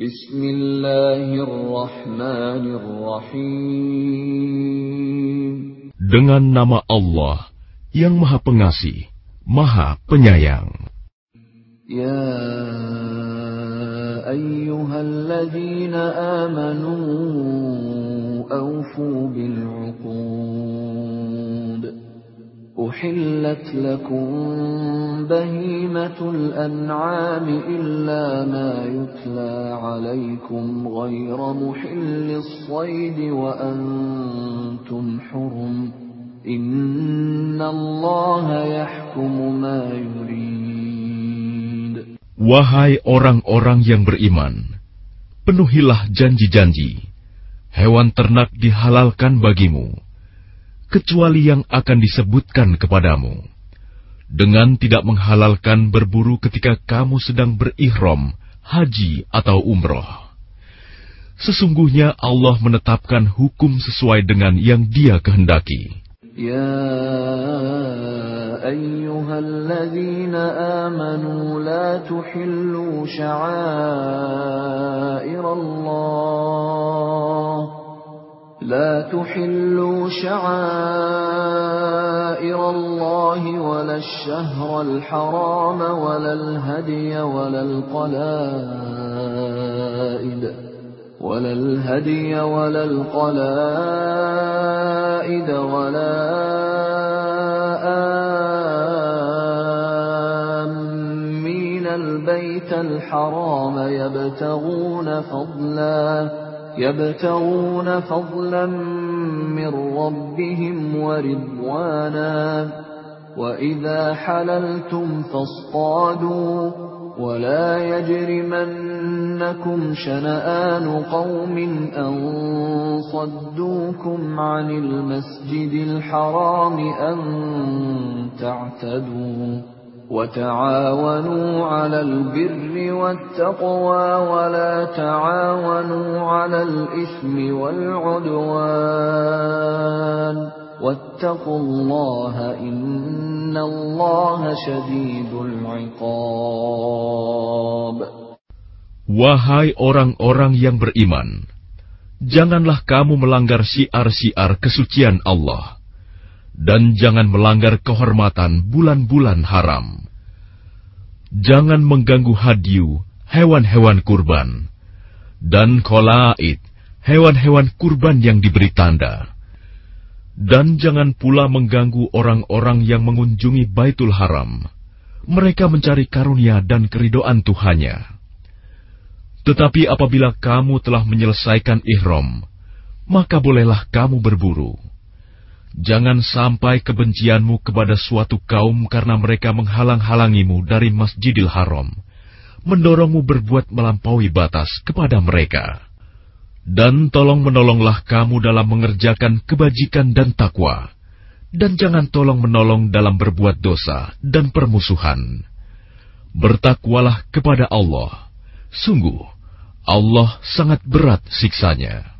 Bismillahirrahmanirrahim. Dengan nama Allah yang Maha Pengasih, Maha Penyayang. Ya ayyuhalladzina amanu awfu bil'uqud. أحلت لكم بهيمة الأنعام إلا ما يتلى عليكم غير محل الصيد وأنتم حرم إن الله يحكم ما يريد Wahai orang-orang yang beriman, penuhilah janji-janji. Hewan ternak dihalalkan bagimu kecuali yang akan disebutkan kepadamu, dengan tidak menghalalkan berburu ketika kamu sedang berihram, haji atau umroh. Sesungguhnya Allah menetapkan hukum sesuai dengan yang Dia kehendaki. Ya ayyuhalladzina amanu la tuhillu sya'airallah لا تحلوا شعائر الله ولا الشهر الحرام ولا الهدي ولا القلائد ولا الهدي ولا القلائد ولا آمين البيت الحرام يبتغون فضلاً يبتغون فضلا من ربهم ورضوانا. وإذا حللتم فاصطادوا. ولا يجرمنكم شنآن قوم أن صدوكم عن المسجد الحرام أن تعتدوا. وتعاونوا على البر والتقوى ولا تعاونوا على الإثم والعدوان واتقوا الله إن الله شديد العقاب Wahai orang-orang yang beriman, janganlah kamu melanggar syiar-syiar kesucian Allah dan jangan melanggar kehormatan bulan-bulan haram. Jangan mengganggu hadiu, hewan-hewan kurban, dan kolaid, hewan-hewan kurban yang diberi tanda. Dan jangan pula mengganggu orang-orang yang mengunjungi Baitul Haram. Mereka mencari karunia dan keridoan Tuhannya. Tetapi apabila kamu telah menyelesaikan ihram, maka bolehlah kamu berburu Jangan sampai kebencianmu kepada suatu kaum karena mereka menghalang-halangimu dari Masjidil Haram, mendorongmu berbuat melampaui batas kepada mereka. Dan tolong menolonglah kamu dalam mengerjakan kebajikan dan takwa, dan jangan tolong menolong dalam berbuat dosa dan permusuhan. Bertakwalah kepada Allah. Sungguh, Allah sangat berat siksanya.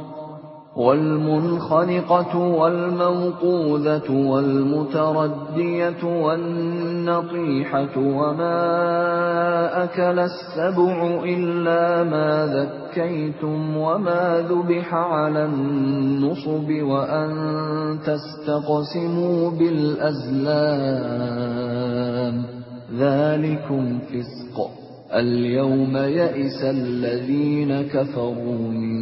والمنخنقة والموقوذة والمتردية والنطيحة وما أكل السبع إلا ما ذكيتم وما ذبح على النصب وأن تستقسموا بالأزلام. ذلكم فسق. اليوم يئس الذين كفروا من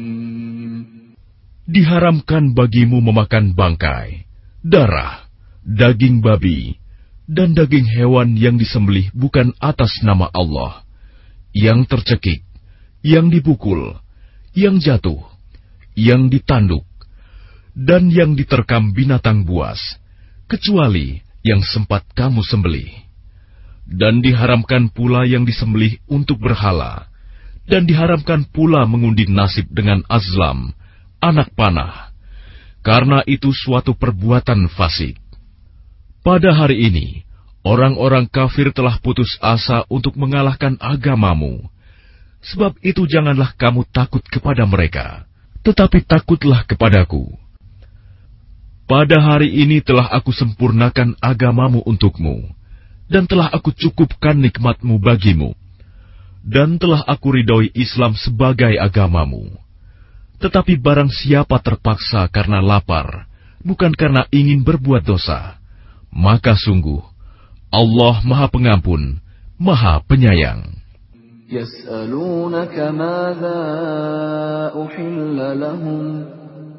Diharamkan bagimu memakan bangkai, darah, daging babi, dan daging hewan yang disembelih bukan atas nama Allah, yang tercekik, yang dipukul, yang jatuh, yang ditanduk, dan yang diterkam binatang buas, kecuali yang sempat kamu sembelih. Dan diharamkan pula yang disembelih untuk berhala, dan diharamkan pula mengundi nasib dengan azlam, anak panah, karena itu suatu perbuatan fasik. Pada hari ini, orang-orang kafir telah putus asa untuk mengalahkan agamamu. Sebab itu janganlah kamu takut kepada mereka, tetapi takutlah kepadaku. Pada hari ini telah aku sempurnakan agamamu untukmu, dan telah aku cukupkan nikmatmu bagimu, dan telah aku ridhoi Islam sebagai agamamu. Tetapi barang siapa terpaksa karena lapar, bukan karena ingin berbuat dosa, maka sungguh Allah Maha Pengampun, Maha Penyayang. يسألونك ماذا أحل لهم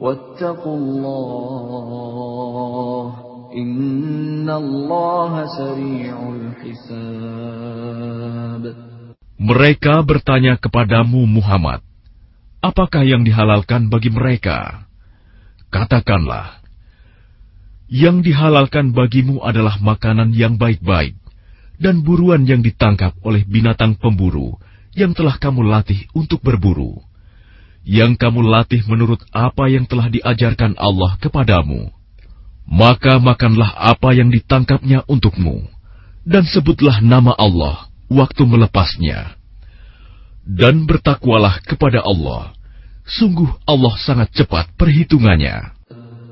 واتقوا الله إن الله سريع الحساب Mereka bertanya kepadamu Muhammad, apakah yang dihalalkan bagi mereka? Katakanlah, yang dihalalkan bagimu adalah makanan yang baik-baik dan buruan yang ditangkap oleh binatang pemburu yang telah kamu latih untuk berburu, yang kamu latih menurut apa yang telah diajarkan Allah kepadamu. Maka makanlah apa yang ditangkapnya untukmu, dan sebutlah nama Allah waktu melepasnya. Dan bertakwalah kepada Allah. Sungguh Allah sangat cepat perhitungannya.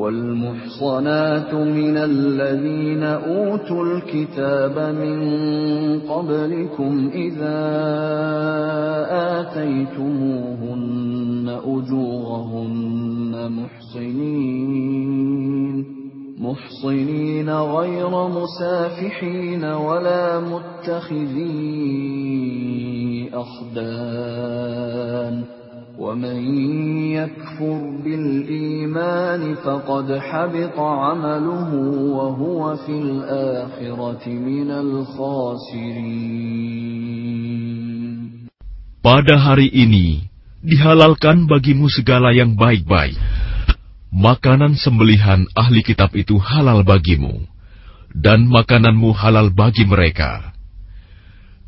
والمحصنات من الذين أوتوا الكتاب من قبلكم إذا آتيتموهن أجورهن محصنين محصنين غير مسافحين ولا متخذي أخدان. ومن يكفر بالإيمان فقد حبط عمله وهو في الآخرة من الخاسرين Pada hari ini dihalalkan bagimu segala yang baik-baik. Makanan sembelihan ahli kitab itu halal bagimu, dan makananmu halal bagi mereka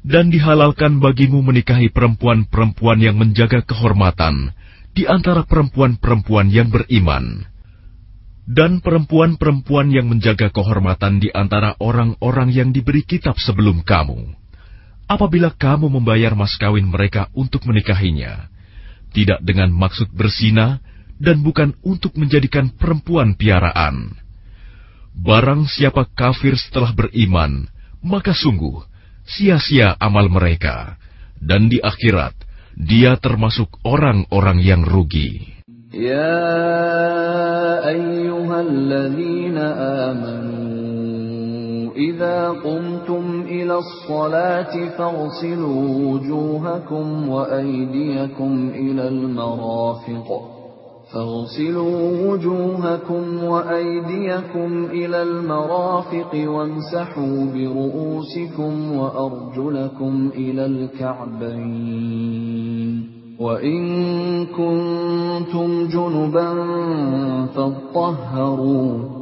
dan dihalalkan bagimu menikahi perempuan-perempuan yang menjaga kehormatan di antara perempuan-perempuan yang beriman, dan perempuan-perempuan yang menjaga kehormatan di antara orang-orang yang diberi kitab sebelum kamu. Apabila kamu membayar mas kawin mereka untuk menikahinya, tidak dengan maksud bersina dan bukan untuk menjadikan perempuan piaraan. Barang siapa kafir setelah beriman, maka sungguh sia-sia amal mereka, dan di akhirat dia termasuk orang-orang yang rugi. Ya ayyuhalladzina amanu idza qumtum ila as-salati faghsilu wujuhakum wa aydiyakum ila al-marafiq فاغسلوا وجوهكم وأيديكم إلى المرافق وامسحوا برؤوسكم وأرجلكم إلى الكعبين. وإن كنتم جنبا فاطهروا.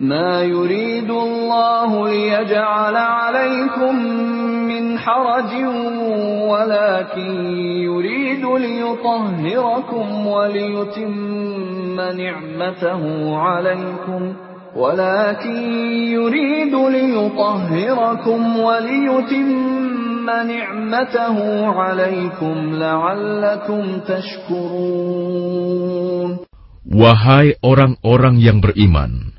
ما يريد الله ليجعل عليكم من حرج ولكن يريد ليطهركم وليتم نعمته عليكم ولكن يريد ليطهركم وليتم نعمته عليكم لعلكم تشكرون. Wahai orang-orang yang beriman,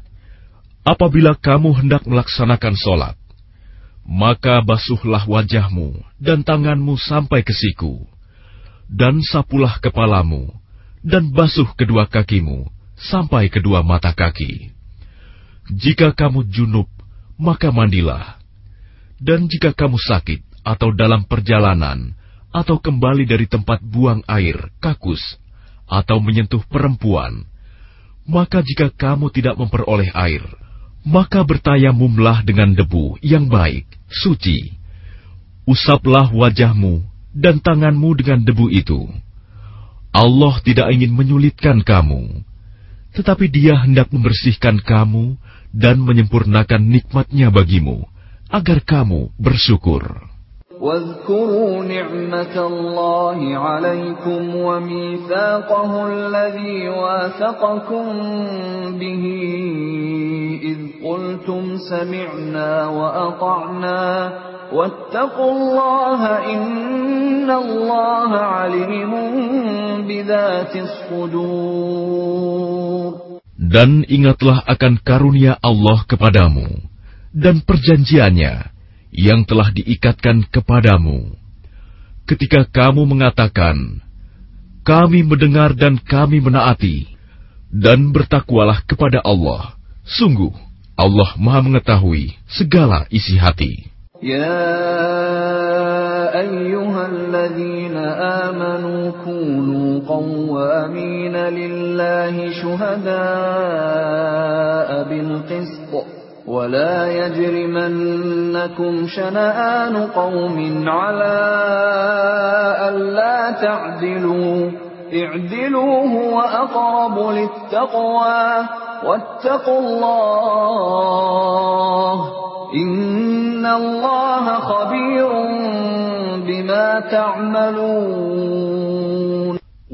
apabila kamu hendak melaksanakan sholat, maka basuhlah wajahmu dan tanganmu sampai ke siku, dan sapulah kepalamu, dan basuh kedua kakimu sampai kedua mata kaki. Jika kamu junub, maka mandilah. Dan jika kamu sakit atau dalam perjalanan, atau kembali dari tempat buang air, kakus, atau menyentuh perempuan, maka jika kamu tidak memperoleh air, maka bertayamumlah dengan debu yang baik, suci. Usaplah wajahmu dan tanganmu dengan debu itu. Allah tidak ingin menyulitkan kamu, tetapi Dia hendak membersihkan kamu dan menyempurnakan nikmatnya bagimu, agar kamu bersyukur. واذكروا نعمة الله عليكم وميثاقه الذي واثقكم به إذ قلتم سمعنا وأطعنا واتقوا الله إن الله عليم بذات الصدور Dan ingatlah akan karunia Allah kepadamu dan perjanjiannya yang telah diikatkan kepadamu. Ketika kamu mengatakan, kami mendengar dan kami menaati, dan bertakwalah kepada Allah. Sungguh, Allah maha mengetahui segala isi hati. يا أيها الذين آمنوا كونوا قوامين لله شهداء بالقسط ولا يجرمنكم شنآن قوم على ألا تعدلوا اعدلوا هو أقرب للتقوى واتقوا الله إن الله خبير بما تعملون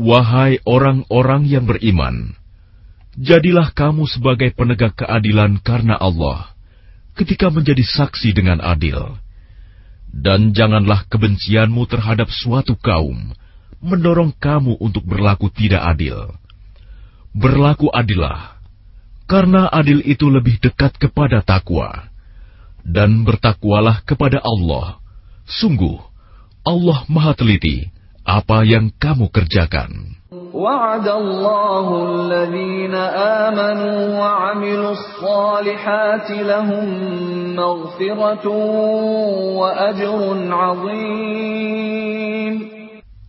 Wahai orang-orang yang beriman, jadilah kamu sebagai penegak keadilan karena Allah ketika menjadi saksi dengan adil. Dan janganlah kebencianmu terhadap suatu kaum mendorong kamu untuk berlaku tidak adil. Berlaku adillah, karena adil itu lebih dekat kepada takwa. Dan bertakwalah kepada Allah. Sungguh, Allah maha teliti apa yang kamu kerjakan. وعد الله الذين آمنوا وعملوا الصالحات لهم مغفرة وأجر عظيم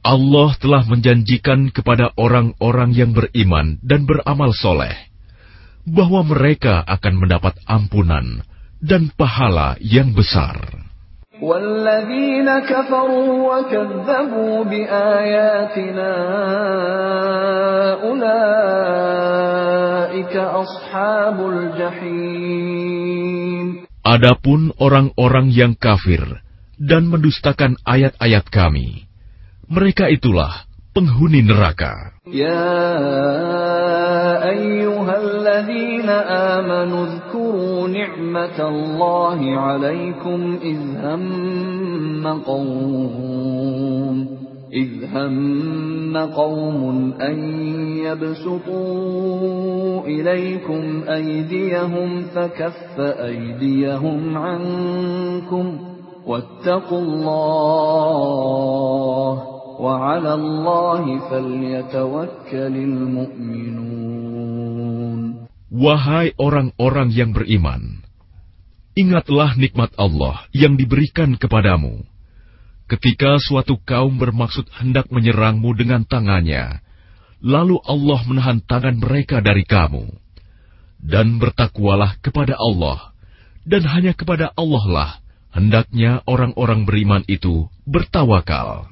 Allah telah menjanjikan kepada orang-orang yang beriman dan beramal soleh bahwa mereka akan mendapat ampunan dan pahala yang besar. والذين كفروا وكذبوا بآياتنا أولئك أصحاب الجحيم Adapun orang-orang yang kafir dan mendustakan ayat-ayat kami, mereka itulah penghuni neraka. يا أيها الذين آمنوا اذكروا نعمة الله عليكم إذ هم قوم إذ هم قوم أن يبسطوا إليكم أيديهم فكف أيديهم عنكم واتقوا الله وعلى الله فليتوكل المؤمنون Wahai orang-orang yang beriman, ingatlah nikmat Allah yang diberikan kepadamu. Ketika suatu kaum bermaksud hendak menyerangmu dengan tangannya, lalu Allah menahan tangan mereka dari kamu. Dan bertakwalah kepada Allah, dan hanya kepada Allah lah hendaknya orang-orang beriman itu bertawakal.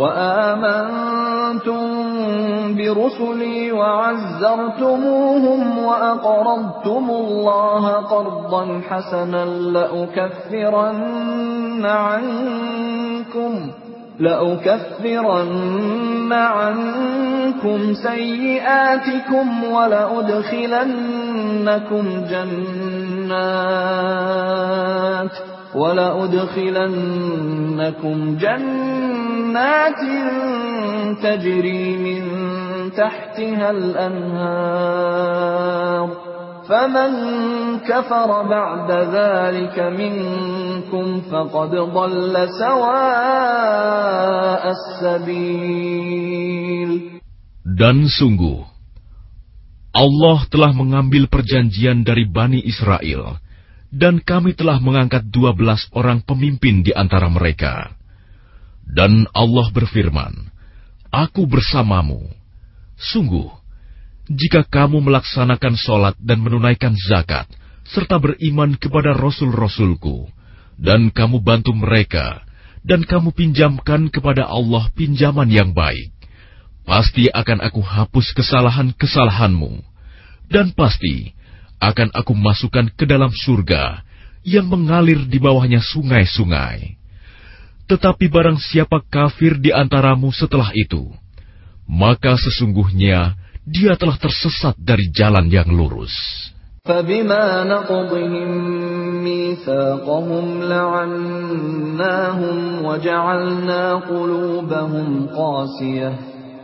وآمنتم برسلي وعزرتموهم وأقرضتم الله قرضا حسنا لأكفرن عنكم لأكفرن عنكم سيئاتكم ولأدخلنكم جنات ولأدخلنكم جنات تجري من تحتها الأنهار فمن كفر بعد ذلك منكم فقد ضل سواء السبيل Dan sungguh, Allah telah mengambil perjanjian dari Bani Israel, dan kami telah mengangkat dua belas orang pemimpin di antara mereka. Dan Allah berfirman, Aku bersamamu. Sungguh, jika kamu melaksanakan sholat dan menunaikan zakat, serta beriman kepada Rasul-Rasulku, dan kamu bantu mereka, dan kamu pinjamkan kepada Allah pinjaman yang baik, pasti akan aku hapus kesalahan-kesalahanmu, dan pasti akan aku masukkan ke dalam surga yang mengalir di bawahnya sungai-sungai. Tetapi barang siapa kafir di antaramu setelah itu, maka sesungguhnya dia telah tersesat dari jalan yang lurus. فبما نقضهم ميثاقهم لعناهم وجعلنا قلوبهم قاسية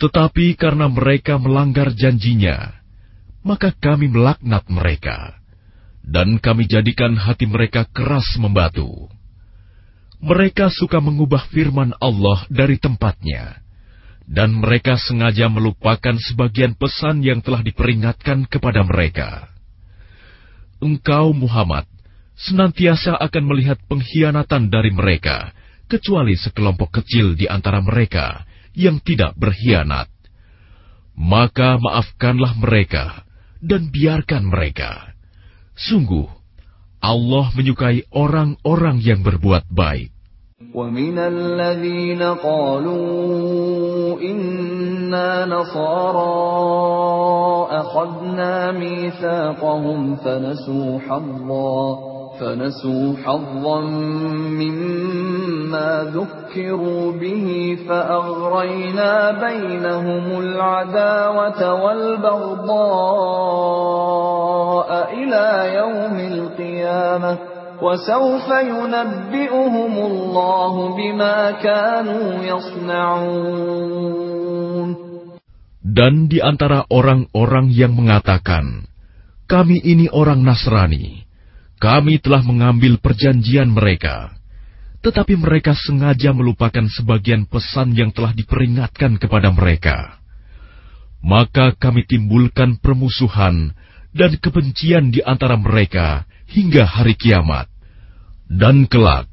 Tetapi karena mereka melanggar janjinya, maka kami melaknat mereka, dan kami jadikan hati mereka keras membatu. Mereka suka mengubah firman Allah dari tempatnya, dan mereka sengaja melupakan sebagian pesan yang telah diperingatkan kepada mereka. Engkau, Muhammad, senantiasa akan melihat pengkhianatan dari mereka, kecuali sekelompok kecil di antara mereka yang tidak berkhianat. Maka maafkanlah mereka dan biarkan mereka. Sungguh, Allah menyukai orang-orang yang berbuat baik. ومن الذين قالوا إنا نصارى أخذنا ميثاقهم فنسوا حظا فنسوا حظا مما ذكروا به فأغرينا بينهم العداوة والبغضاء إلى يوم القيامة وسوف ينبئهم الله بما كانوا يصنعون Dan di antara orang-orang yang mengatakan, "Kami ini orang Nasrani, kami telah mengambil perjanjian mereka." Tetapi mereka sengaja melupakan sebagian pesan yang telah diperingatkan kepada mereka. Maka kami timbulkan permusuhan dan kebencian di antara mereka hingga hari kiamat. Dan kelak,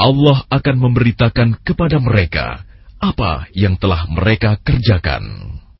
Allah akan memberitakan kepada mereka apa yang telah mereka kerjakan.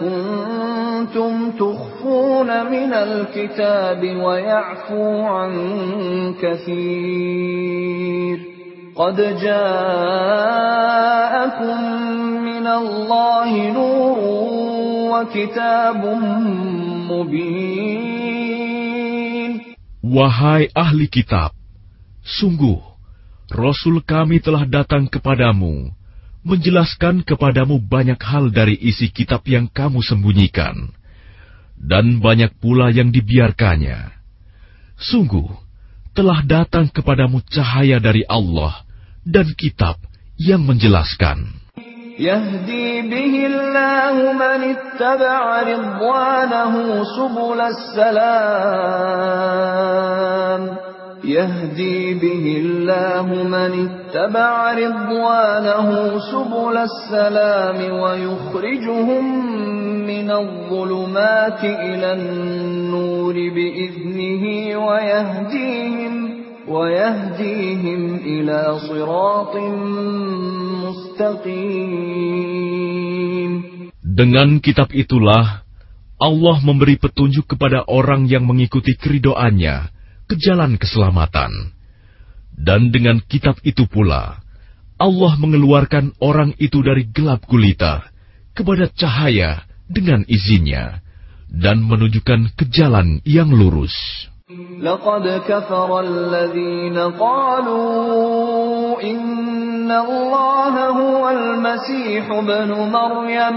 كنتم تخفون من الكتاب ويعفو عن كثير قد جاءكم من الله نور وكتاب مبين Wahai ahli kitab, sungguh Rasul kami telah datang kepadamu, menjelaskan kepadamu banyak hal dari isi kitab yang kamu sembunyikan, dan banyak pula yang dibiarkannya. Sungguh, telah datang kepadamu cahaya dari Allah dan kitab yang menjelaskan. يهدي به الله من اتبع رضوانه سبل السلام يهدي به الله من اتبع رضوانه سبل السلام ويخرجهم من الظلمات إلى النور بإذنه ويهديهم ويهديهم إلى صراط مستقيم Dengan kitab itulah Allah memberi petunjuk kepada orang yang mengikuti keridoannya ke jalan keselamatan. Dan dengan kitab itu pula, Allah mengeluarkan orang itu dari gelap gulita kepada cahaya dengan izinnya dan menunjukkan ke jalan yang lurus. لقد كفر الذين قالوا إن الله هو المسيح ابن مريم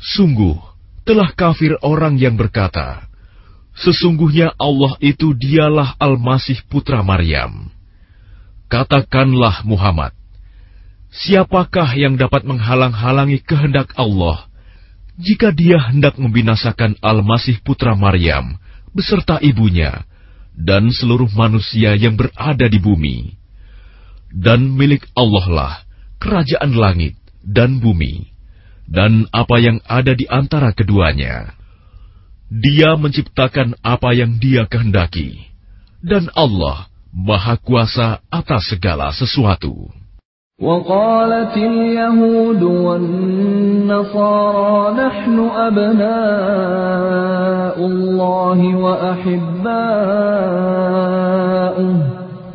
Sungguh, telah kafir orang yang berkata, Sesungguhnya Allah itu dialah Al-Masih Putra Maryam. Katakanlah Muhammad, siapakah yang dapat menghalang-halangi kehendak Allah jika dia hendak membinasakan Al-Masih Putra Maryam beserta ibunya dan seluruh manusia yang berada di bumi? Dan milik Allah lah kerajaan langit dan bumi, dan apa yang ada di antara keduanya. Dia menciptakan apa yang Dia kehendaki, dan Allah Maha Kuasa atas segala sesuatu. وقالت اليهود والنصارى نحن أبناء الله وأحباؤه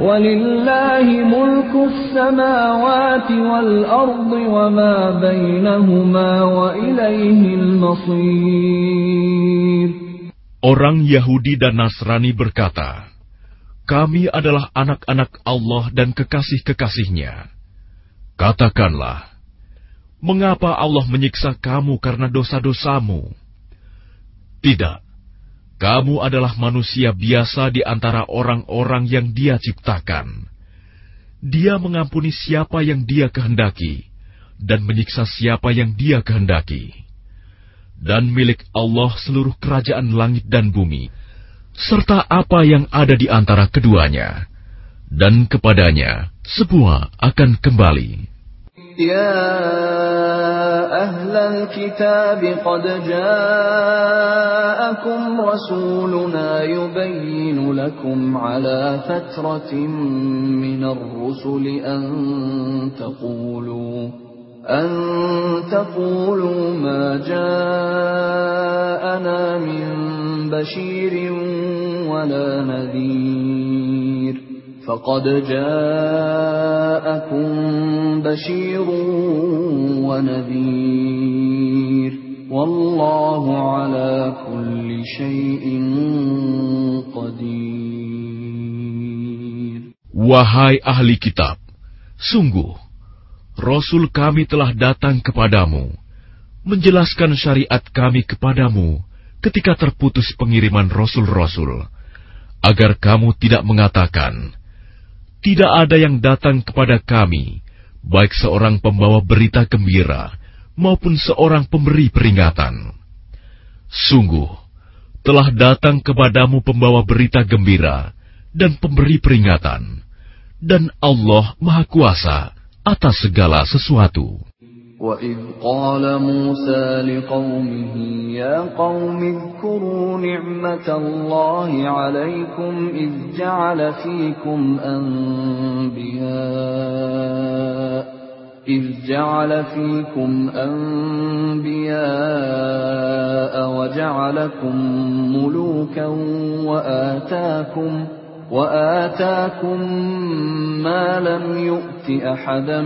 ولله ملك السماوات والأرض وما بينهما وإليه المصير Orang Yahudi dan Nasrani berkata, Kami adalah anak-anak Allah dan kekasih-kekasihnya. Katakanlah, mengapa Allah menyiksa kamu karena dosa-dosamu? Tidak, kamu adalah manusia biasa di antara orang-orang yang Dia ciptakan. Dia mengampuni siapa yang Dia kehendaki, dan menyiksa siapa yang Dia kehendaki. Dan milik Allah seluruh kerajaan langit dan bumi, serta apa yang ada di antara keduanya, dan kepadanya semua akan kembali. يا أهل الكتاب قد جاءكم رسولنا يبين لكم على فترة من الرسل أن تقولوا أن تقولوا ما جاءنا من بشير ولا نذير. فقد جاءكم بشير ونذير والله على كل شيء قدير Wahai ahli kitab, sungguh Rasul kami telah datang kepadamu, menjelaskan syariat kami kepadamu ketika terputus pengiriman rasul-rasul, agar kamu tidak mengatakan, tidak ada yang datang kepada kami, baik seorang pembawa berita gembira maupun seorang pemberi peringatan. Sungguh, telah datang kepadamu pembawa berita gembira dan pemberi peringatan, dan Allah Maha Kuasa atas segala sesuatu. وَإِذْ قَالَ مُوسَى لِقَوْمِهِ يَا قَوْمِ اذْكُرُوا نِعْمَةَ اللَّهِ عَلَيْكُمْ إِذْ جَعَلَ فِيكُمْ أَنْبِيَاءَ إِذْ جَعَلَ فِيكُمْ أَنْبِيَاءَ وَجَعَلَكُمْ مُلُوكًا وَآتَاكُمْ وآتاكم ما لم يؤت أحدا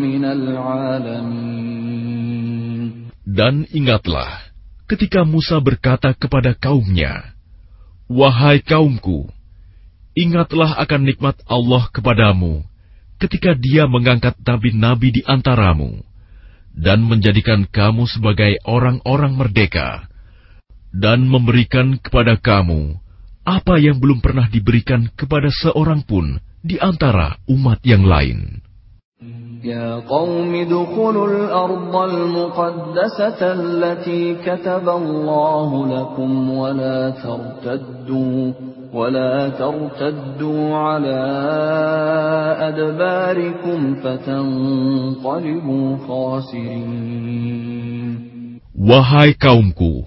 من العالمين Dan ingatlah ketika Musa berkata kepada kaumnya, Wahai kaumku, ingatlah akan nikmat Allah kepadamu ketika dia mengangkat nabi-nabi di antaramu dan menjadikan kamu sebagai orang-orang merdeka dan memberikan kepada kamu apa yang belum pernah diberikan kepada seorang pun di antara umat yang lain. يا قوم ادخلوا الأرض المقدسة التي كتب الله لكم ولا ترتدوا ولا ترتدوا على أدباركم فتنقلبوا خاسرين Wahai kaumku,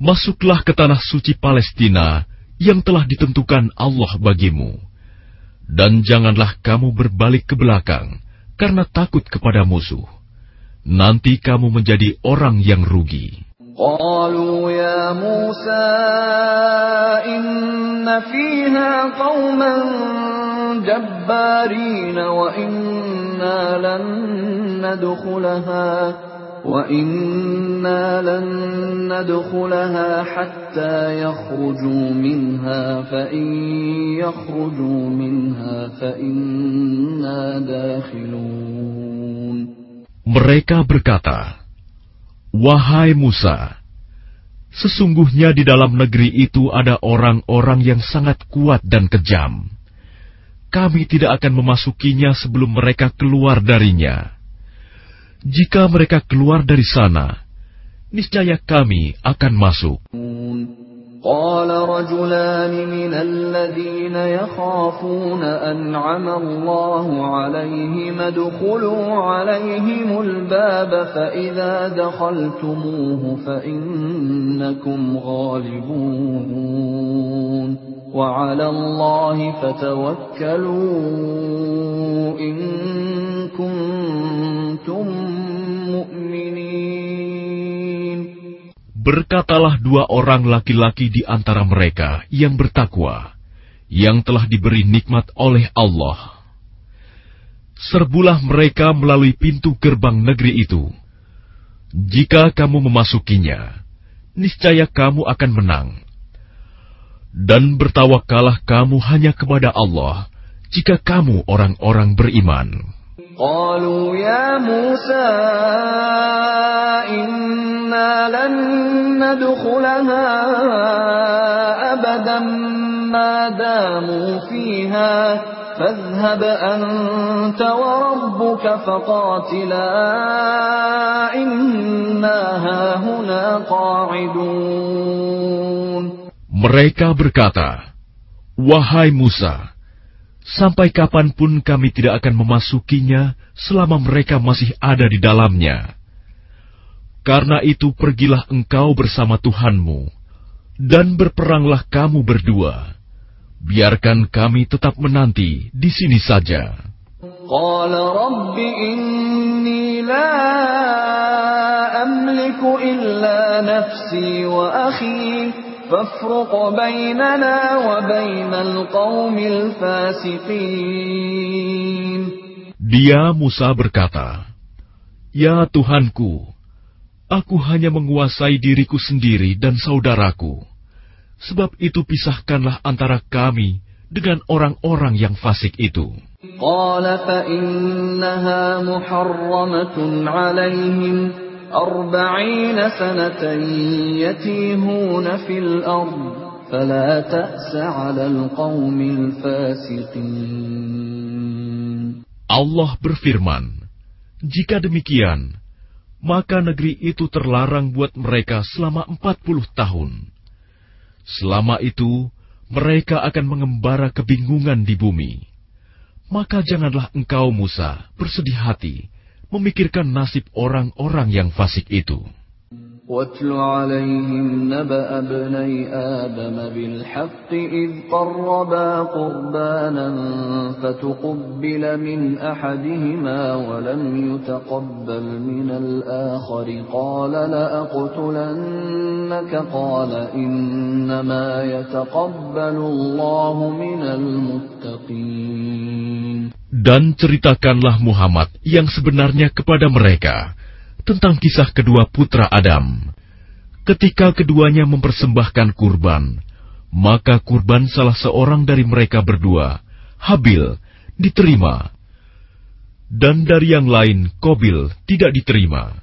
masuklah ke tanah suci Palestina yang telah ditentukan Allah bagimu. Dan janganlah kamu berbalik ke belakang karena takut kepada musuh. Nanti kamu menjadi orang yang rugi. قالوا يا موسى إن فيها قوما جبارين وإنا لن ندخلها وَإِنَّا لَن نَّدْخُلَهَا حَتَّى يَخْرُجُوا مِنْهَا فَإِن يَخْرُجُوا مِنْهَا فَإِنَّا دَاخِلُونَ Mereka berkata, Wahai Musa, sesungguhnya di dalam negeri itu ada orang-orang yang sangat kuat dan kejam. Kami tidak akan memasukinya sebelum mereka keluar darinya. Jika mereka keluar dari sana, niscaya kami akan masuk. قال رجلان من الذين يخافون أنعم الله عليهم ادخلوا عليهم الباب فإذا دخلتموه فإنكم غالبون وعلى الله فتوكلوا إن كنتم مؤمنين Berkatalah dua orang laki-laki di antara mereka yang bertakwa, yang telah diberi nikmat oleh Allah. Serbulah mereka melalui pintu gerbang negeri itu. Jika kamu memasukinya, niscaya kamu akan menang. Dan bertawakalah kamu hanya kepada Allah jika kamu orang-orang beriman. قالوا يا موسى إنا لن ندخلها أبدا ما داموا فيها فاذهب أنت وربك فقاتلا إنا هاهنا قاعدون mereka berkata, Wahai Musa, sampai kapan pun kami tidak akan memasukinya selama mereka masih ada di dalamnya. Karena itu pergilah engkau bersama Tuhanmu, dan berperanglah kamu berdua. Biarkan kami tetap menanti di sini saja. Dia Musa berkata, Ya Tuhanku, aku hanya menguasai diriku sendiri dan saudaraku. Sebab itu pisahkanlah antara kami dengan orang-orang yang fasik itu. Qala fa innaha muharramatun أربعين سنة يتيهون في الأرض فلا تأس على القوم الفاسقين Allah berfirman, Jika demikian, maka negeri itu terlarang buat mereka selama empat puluh tahun. Selama itu, mereka akan mengembara kebingungan di bumi. Maka janganlah engkau Musa bersedih hati memikirkan nasib orang-orang yang fasik itu. واتل عليهم نبأ ابني آدم بالحق إذ قربا قربانا فتقبل من أحدهما ولم يتقبل من الآخر قال لأقتلنك قال إنما يتقبل الله من المتقين dan ceritakanlah Muhammad yang sebenarnya kepada mereka tentang kisah kedua putra Adam. Ketika keduanya mempersembahkan kurban, maka kurban salah seorang dari mereka berdua, Habil, diterima. Dan dari yang lain, Kobil, tidak diterima.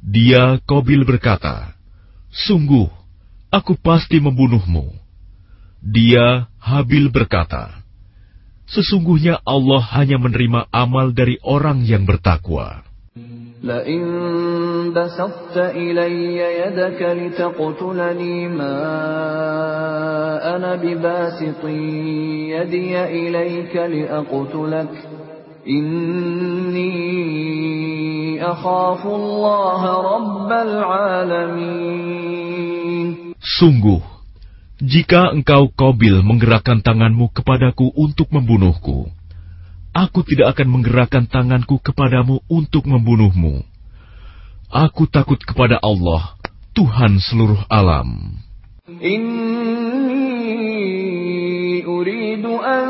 Dia, Kobil berkata, Sungguh, aku pasti membunuhmu. Dia, Habil berkata, Sesungguhnya Allah hanya menerima amal dari orang yang bertakwa. لئن بسطت إلي يدك لتقتلني ما أنا بباسط يدي إليك لأقتلك إني أخاف الله رب العالمين Sungguh, jika engkau kobil menggerakkan tanganmu kepadaku untuk membunuhku, aku tidak akan menggerakkan tanganku kepadamu untuk membunuhmu. Aku takut kepada Allah, Tuhan seluruh alam. Uridu an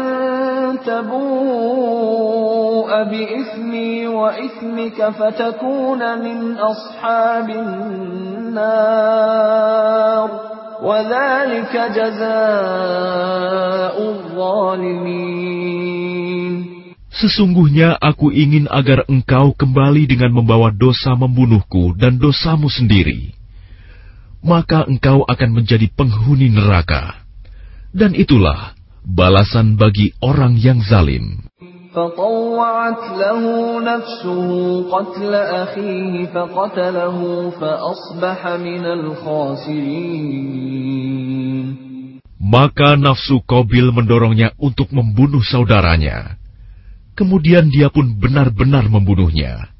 ismi wa ismika fatakuna min ashabin nar. Sesungguhnya aku ingin agar engkau kembali dengan membawa dosa membunuhku dan dosamu sendiri. Maka engkau akan menjadi penghuni neraka. Dan itulah balasan bagi orang yang zalim. فطوعت له نفسه قتل أخيه فقتله فأصبح من الخاسرين Maka nafsu Kobil mendorongnya untuk membunuh saudaranya. Kemudian dia pun benar-benar membunuhnya.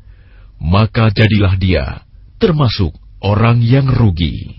Maka jadilah dia termasuk orang yang rugi.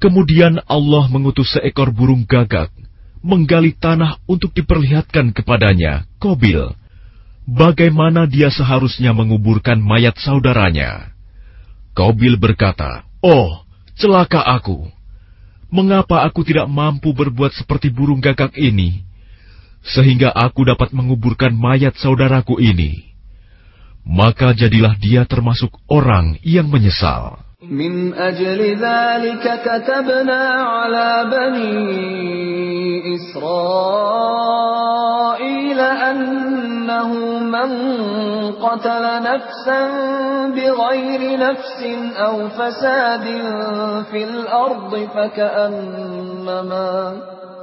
Kemudian Allah mengutus seekor burung gagak menggali tanah untuk diperlihatkan kepadanya, Kobil, bagaimana dia seharusnya menguburkan mayat saudaranya. Kobil berkata, Oh, celaka aku! Mengapa aku tidak mampu berbuat seperti burung gagak ini, sehingga aku dapat menguburkan mayat saudaraku ini? Maka jadilah dia termasuk orang yang menyesal. من أجل ذلك كتبنا على بني إسرائيل أنه من قتل نفسا بغير نفس أو فساد في الأرض فكأنما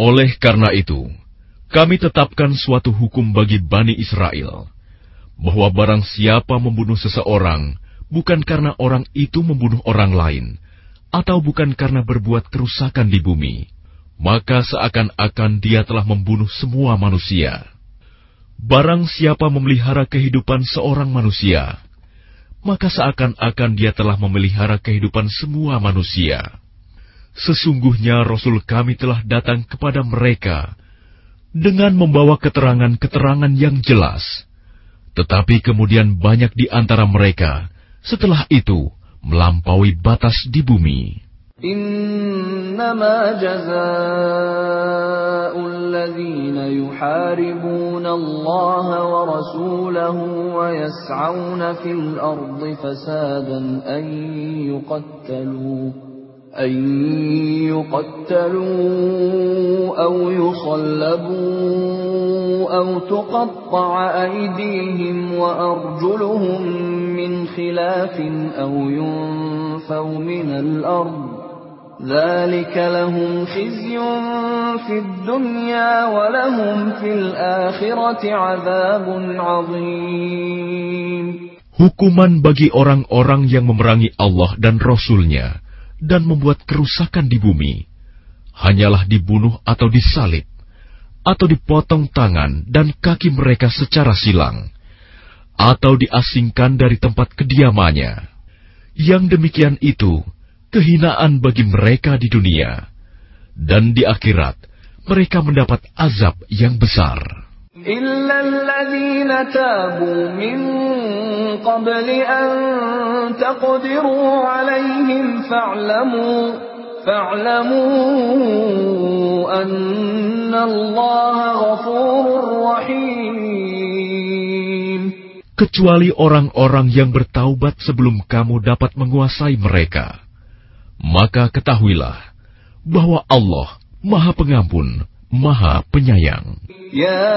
Oleh karena itu, kami tetapkan suatu hukum bagi Bani Israel, bahwa barang siapa membunuh seseorang, bukan karena orang itu membunuh orang lain, atau bukan karena berbuat kerusakan di bumi, maka seakan-akan dia telah membunuh semua manusia. Barang siapa memelihara kehidupan seorang manusia, maka seakan-akan dia telah memelihara kehidupan semua manusia. Sesungguhnya Rasul kami telah datang kepada mereka dengan membawa keterangan-keterangan yang jelas. Tetapi kemudian banyak di antara mereka setelah itu melampaui batas di bumi. إنما جزاء الذين يحاربون الله ورسوله ويسعون في الأرض فسادا أن يقتلوا أن يقتلوا أو يصلبوا أو تقطع أيديهم وأرجلهم من خلاف أو ينفوا من الأرض ذلك لهم خزي في الدنيا ولهم في الآخرة عذاب عظيم. Hukuman bagi orang-orang yang memerangi Allah dan Rasul-Nya dan membuat kerusakan di bumi, hanyalah dibunuh atau disalib, atau dipotong tangan dan kaki mereka secara silang, atau diasingkan dari tempat kediamannya. Yang demikian itu kehinaan bagi mereka di dunia, dan di akhirat mereka mendapat azab yang besar. إلا الذين تابوا من قبل أن تقدروا عليهم فاعلموا فاعلموا أن الله غفور رحيم Kecuali orang-orang yang bertaubat sebelum kamu dapat menguasai mereka. Maka ketahuilah bahwa Allah Maha Pengampun, Maha Penyayang. يا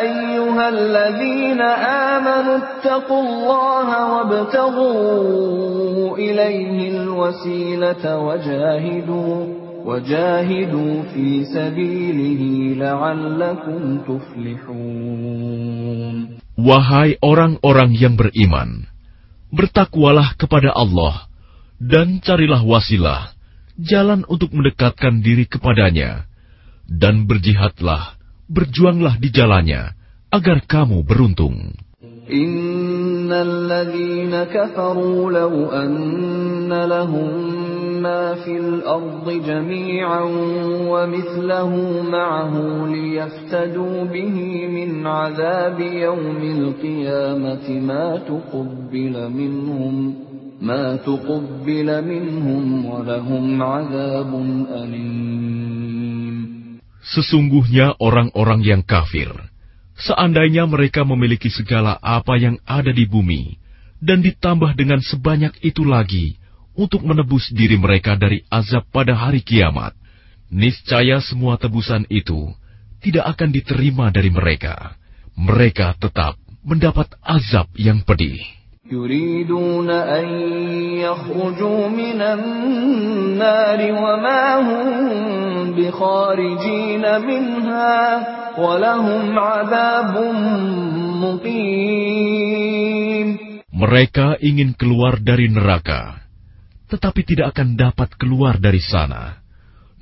أيها الذين آمنوا اتقوا الله وابتغوا إليه الوسيلة وجاهدوا وجاهدوا في سبيله لعلكم تفلحون Wahai orang-orang yang beriman, bertakwalah kepada Allah dan carilah wasilah, jalan untuk mendekatkan diri kepadanya dan berjihadlah, berjuanglah di jalannya, agar kamu beruntung. إن الذين كفروا لو أن لهم ما في الأرض جميعا ومثله معه ليفتدوا به من عذاب يوم القيامة ما تقبل منهم ما تقبل منهم ولهم عذاب أليم Sesungguhnya orang-orang yang kafir, seandainya mereka memiliki segala apa yang ada di bumi, dan ditambah dengan sebanyak itu lagi untuk menebus diri mereka dari azab pada hari kiamat, niscaya semua tebusan itu tidak akan diterima dari mereka. Mereka tetap mendapat azab yang pedih. يريدون أن يخرجوا من النار وما هم بخارجين منها ولهم عذاب مقيم Mereka ingin keluar dari neraka, tetapi tidak akan dapat keluar dari sana,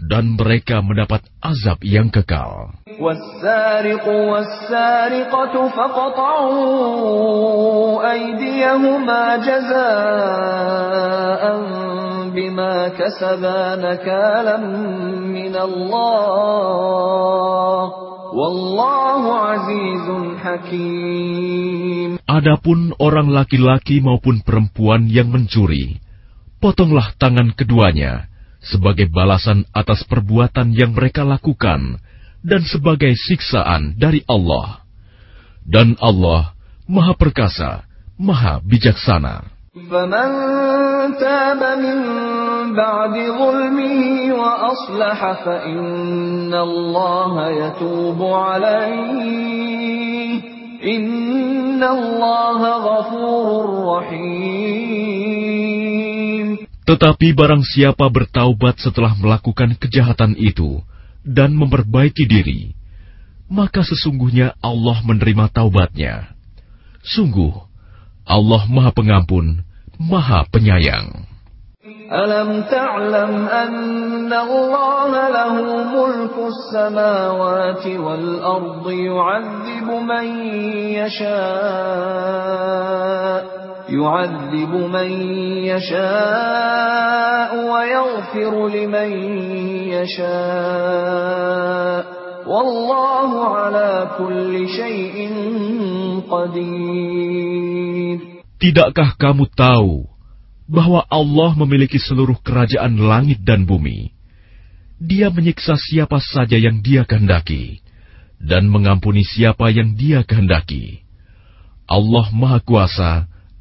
dan mereka mendapat azab yang kekal. والسارق والسارقة فقطعوا أيديهما جزاء بما كسبا نكالا من الله والله عزيز حكيم Adapun orang laki-laki maupun perempuan yang mencuri, potonglah tangan keduanya sebagai balasan atas perbuatan yang mereka lakukan dan sebagai siksaan dari Allah. Dan Allah Maha Perkasa, Maha Bijaksana. فمن تاب من بعد ظلمه وأصلح فإن الله يتوب عليه إن الله غفور رحيم Tetapi barang siapa bertaubat setelah melakukan kejahatan itu dan memperbaiki diri, maka sesungguhnya Allah menerima taubatnya. Sungguh, Allah Maha Pengampun, Maha Penyayang. Alam ta'lam anna Allah lahu mulku samawati wal ardi yu'adzibu man يعذب من يشاء ويغفر لمن يشاء والله على كل شيء قدير Tidakkah kamu tahu bahwa Allah memiliki seluruh kerajaan langit dan bumi? Dia menyiksa siapa saja yang Dia kehendaki dan mengampuni siapa yang Dia kehendaki. Allah Maha Kuasa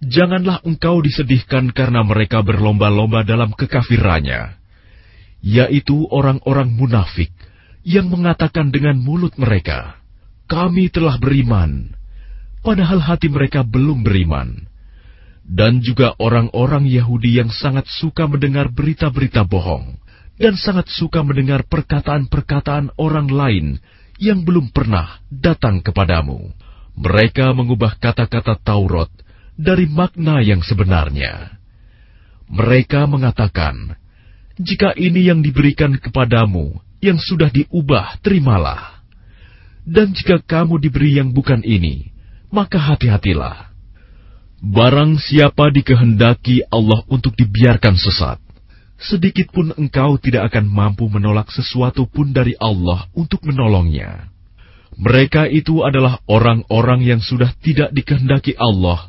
janganlah engkau disedihkan karena mereka berlomba-lomba dalam kekafirannya, yaitu orang-orang munafik yang mengatakan dengan mulut mereka, "Kami telah beriman," padahal hati mereka belum beriman. Dan juga orang-orang Yahudi yang sangat suka mendengar berita-berita bohong dan sangat suka mendengar perkataan-perkataan orang lain yang belum pernah datang kepadamu. Mereka mengubah kata-kata Taurat dari makna yang sebenarnya. Mereka mengatakan, "Jika ini yang diberikan kepadamu, yang sudah diubah, terimalah. Dan jika kamu diberi yang bukan ini, maka hati-hatilah. Barang siapa dikehendaki Allah untuk dibiarkan sesat, sedikit pun engkau tidak akan mampu menolak sesuatu pun dari Allah untuk menolongnya. Mereka itu adalah orang-orang yang sudah tidak dikehendaki Allah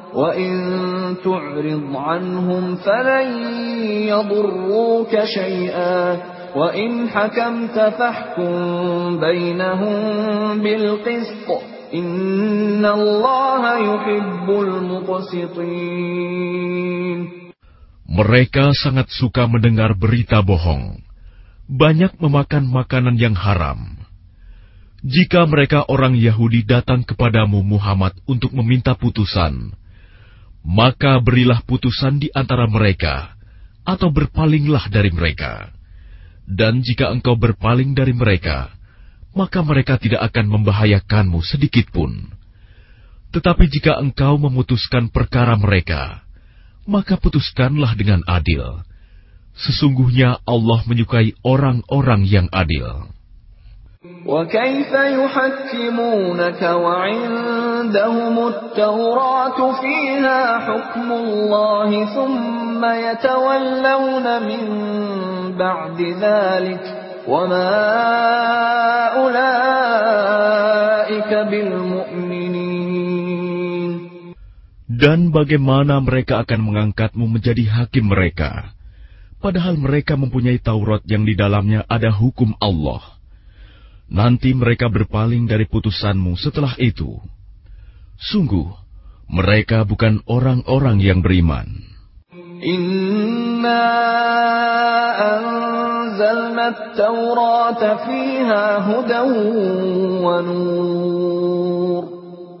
وإن تعرض عنهم فلن يضروك شيئا وإن حكمت فاحكم بينهم بالقسط إن الله يحب المقسطين Mereka sangat suka mendengar berita bohong. banyak memakan makanan yang haram. Jika mereka orang Yahudi datang kepadamu Muhammad untuk meminta putusan, maka berilah putusan di antara mereka, atau berpalinglah dari mereka. Dan jika engkau berpaling dari mereka, maka mereka tidak akan membahayakanmu sedikit pun. Tetapi jika engkau memutuskan perkara mereka, maka putuskanlah dengan adil. Sesungguhnya Allah menyukai orang-orang yang adil. وكيف يحكمونك وعندهم التوراة فيها حكم الله ثم يتولون من بعد ذلك وما أولئك بالمؤمنين Dan bagaimana mereka akan mengangkatmu menjadi hakim mereka, padahal mereka mempunyai Taurat yang di dalamnya ada hukum Allah. Nanti mereka berpaling dari putusanmu setelah itu. Sungguh, mereka bukan orang-orang yang beriman. Inna anzalna at-taurata fiha hudan wa nur.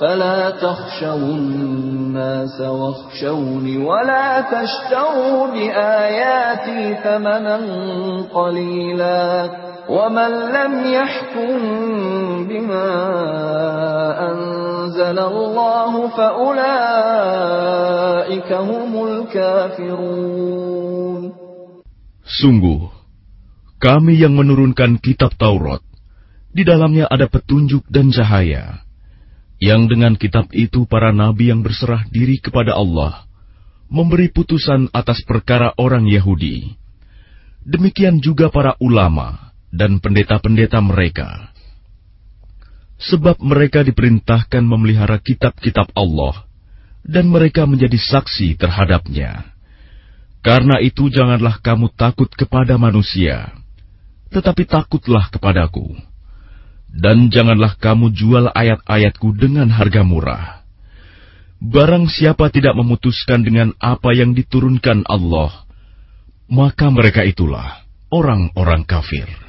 فلا تخشوا الناس واخشوني ولا تشتروا بآياتي ثمنا قليلا ومن لم يحكم بما أنزل الله فأولئك هم الكافرون Sungguh, kami yang menurunkan kitab Taurat, di dalamnya ada petunjuk dan cahaya yang dengan kitab itu para nabi yang berserah diri kepada Allah memberi putusan atas perkara orang Yahudi. Demikian juga para ulama dan pendeta-pendeta mereka. Sebab mereka diperintahkan memelihara kitab-kitab Allah dan mereka menjadi saksi terhadapnya. Karena itu janganlah kamu takut kepada manusia, tetapi takutlah kepadaku dan janganlah kamu jual ayat-ayatku dengan harga murah. Barang siapa tidak memutuskan dengan apa yang diturunkan Allah, maka mereka itulah orang-orang kafir.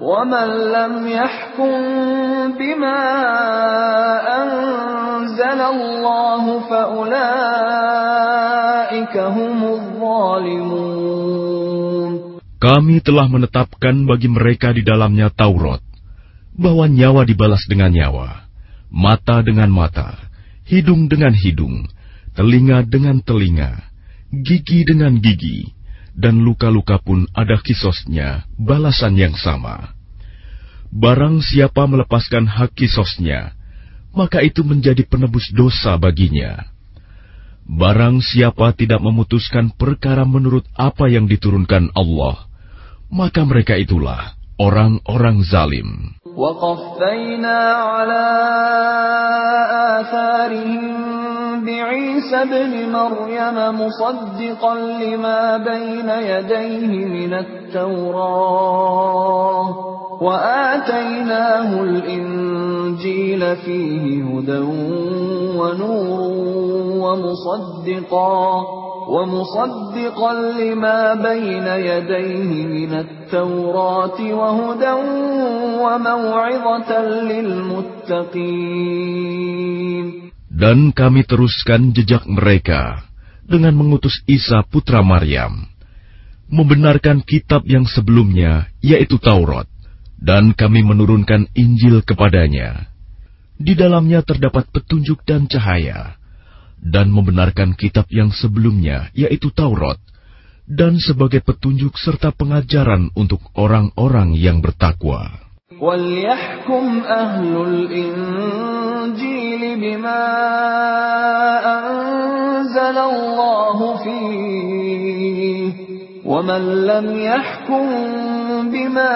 ومن لم يحكم بما أنزل الله فأولئك هم الظالمون Kami telah menetapkan bagi mereka di dalamnya Taurat, bahwa nyawa dibalas dengan nyawa, mata dengan mata, hidung dengan hidung, telinga dengan telinga, gigi dengan gigi, dan luka-luka pun ada kisosnya, balasan yang sama. Barang siapa melepaskan hak kisosnya, maka itu menjadi penebus dosa baginya. Barang siapa tidak memutuskan perkara menurut apa yang diturunkan Allah, maka mereka itulah orang-orang zalim. وقفينا على آثارهم بعيسى ابن مريم مصدقا لما بين يديه من التوراة. وآتيناه الإنجيل فيه هدى ونور ومصدقا ومصدقا لما بين يديه من التوراة وهدى وموعظة للمتقين Dan kami teruskan jejak mereka dengan mengutus Isa putra Maryam, membenarkan kitab yang sebelumnya, yaitu Taurat, dan kami menurunkan Injil kepadanya. Di dalamnya terdapat petunjuk dan cahaya, dan membenarkan kitab yang sebelumnya, yaitu Taurat, dan sebagai petunjuk serta pengajaran untuk orang-orang yang bertakwa. وَلْيَحْكُمْ أَهْلُ الْإِنْجِيلِ بِمَا أَنزَلَ اللَّهُ فِيهِ وَمَنْ لَمْ يَحْكُمْ بِمَا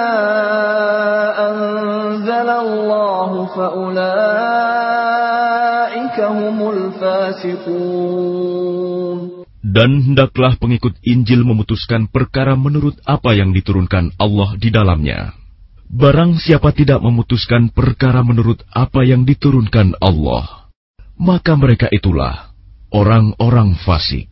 أَنزَلَ اللَّهُ فَأُولَئِكَ هُمُ الْفَاسِقُونَ Dan hendaklah pengikut Injil memutuskan perkara menurut apa yang diturunkan Allah di dalamnya. Barang siapa tidak memutuskan perkara menurut apa yang diturunkan Allah, maka mereka itulah orang-orang fasik.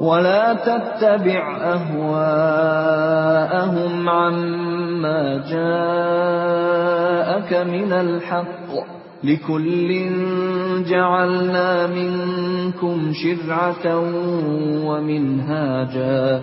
وَلَا تَتَّبِعْ أَهْوَاءَهُمْ عَمَّا جَاءَكَ مِنَ الْحَقِّ ۚ. لِكُلٍّ جَعَلْنَا مِنكُمْ شِرْعَةً وَمِنْهَاجًا ۚ.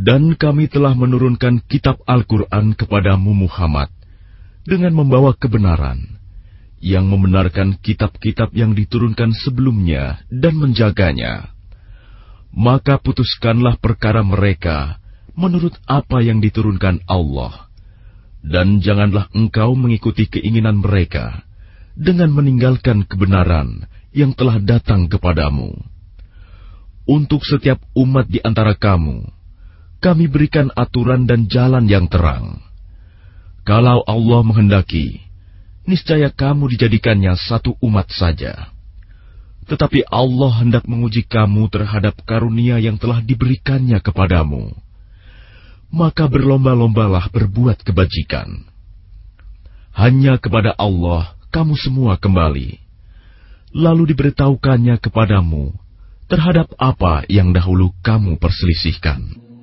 Dan kami telah menurunkan kitab Al-Quran kepadamu Muhammad dengan membawa kebenaran, yang membenarkan kitab-kitab yang diturunkan sebelumnya dan menjaganya. Maka putuskanlah perkara mereka menurut apa yang diturunkan Allah, dan janganlah engkau mengikuti keinginan mereka dengan meninggalkan kebenaran yang telah datang kepadamu. Untuk setiap umat di antara kamu, kami berikan aturan dan jalan yang terang. Kalau Allah menghendaki, niscaya kamu dijadikannya satu umat saja. Tetapi Allah hendak menguji kamu terhadap karunia yang telah diberikannya kepadamu. Maka berlomba-lombalah berbuat kebajikan. Hanya kepada Allah kamu semua kembali. Lalu diberitahukannya kepadamu terhadap apa yang dahulu kamu perselisihkan.